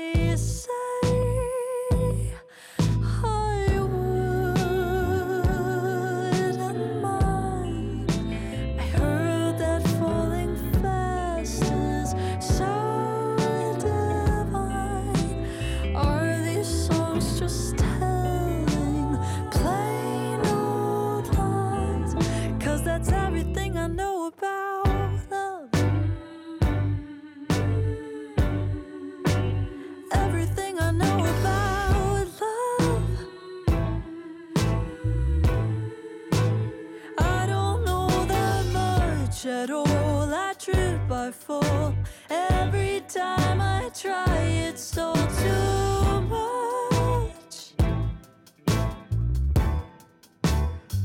at all. I trip, I fall. Every time I try, it's all too much.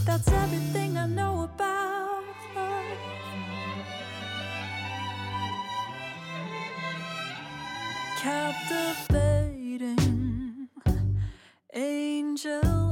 That's everything I know about love. Captivating angel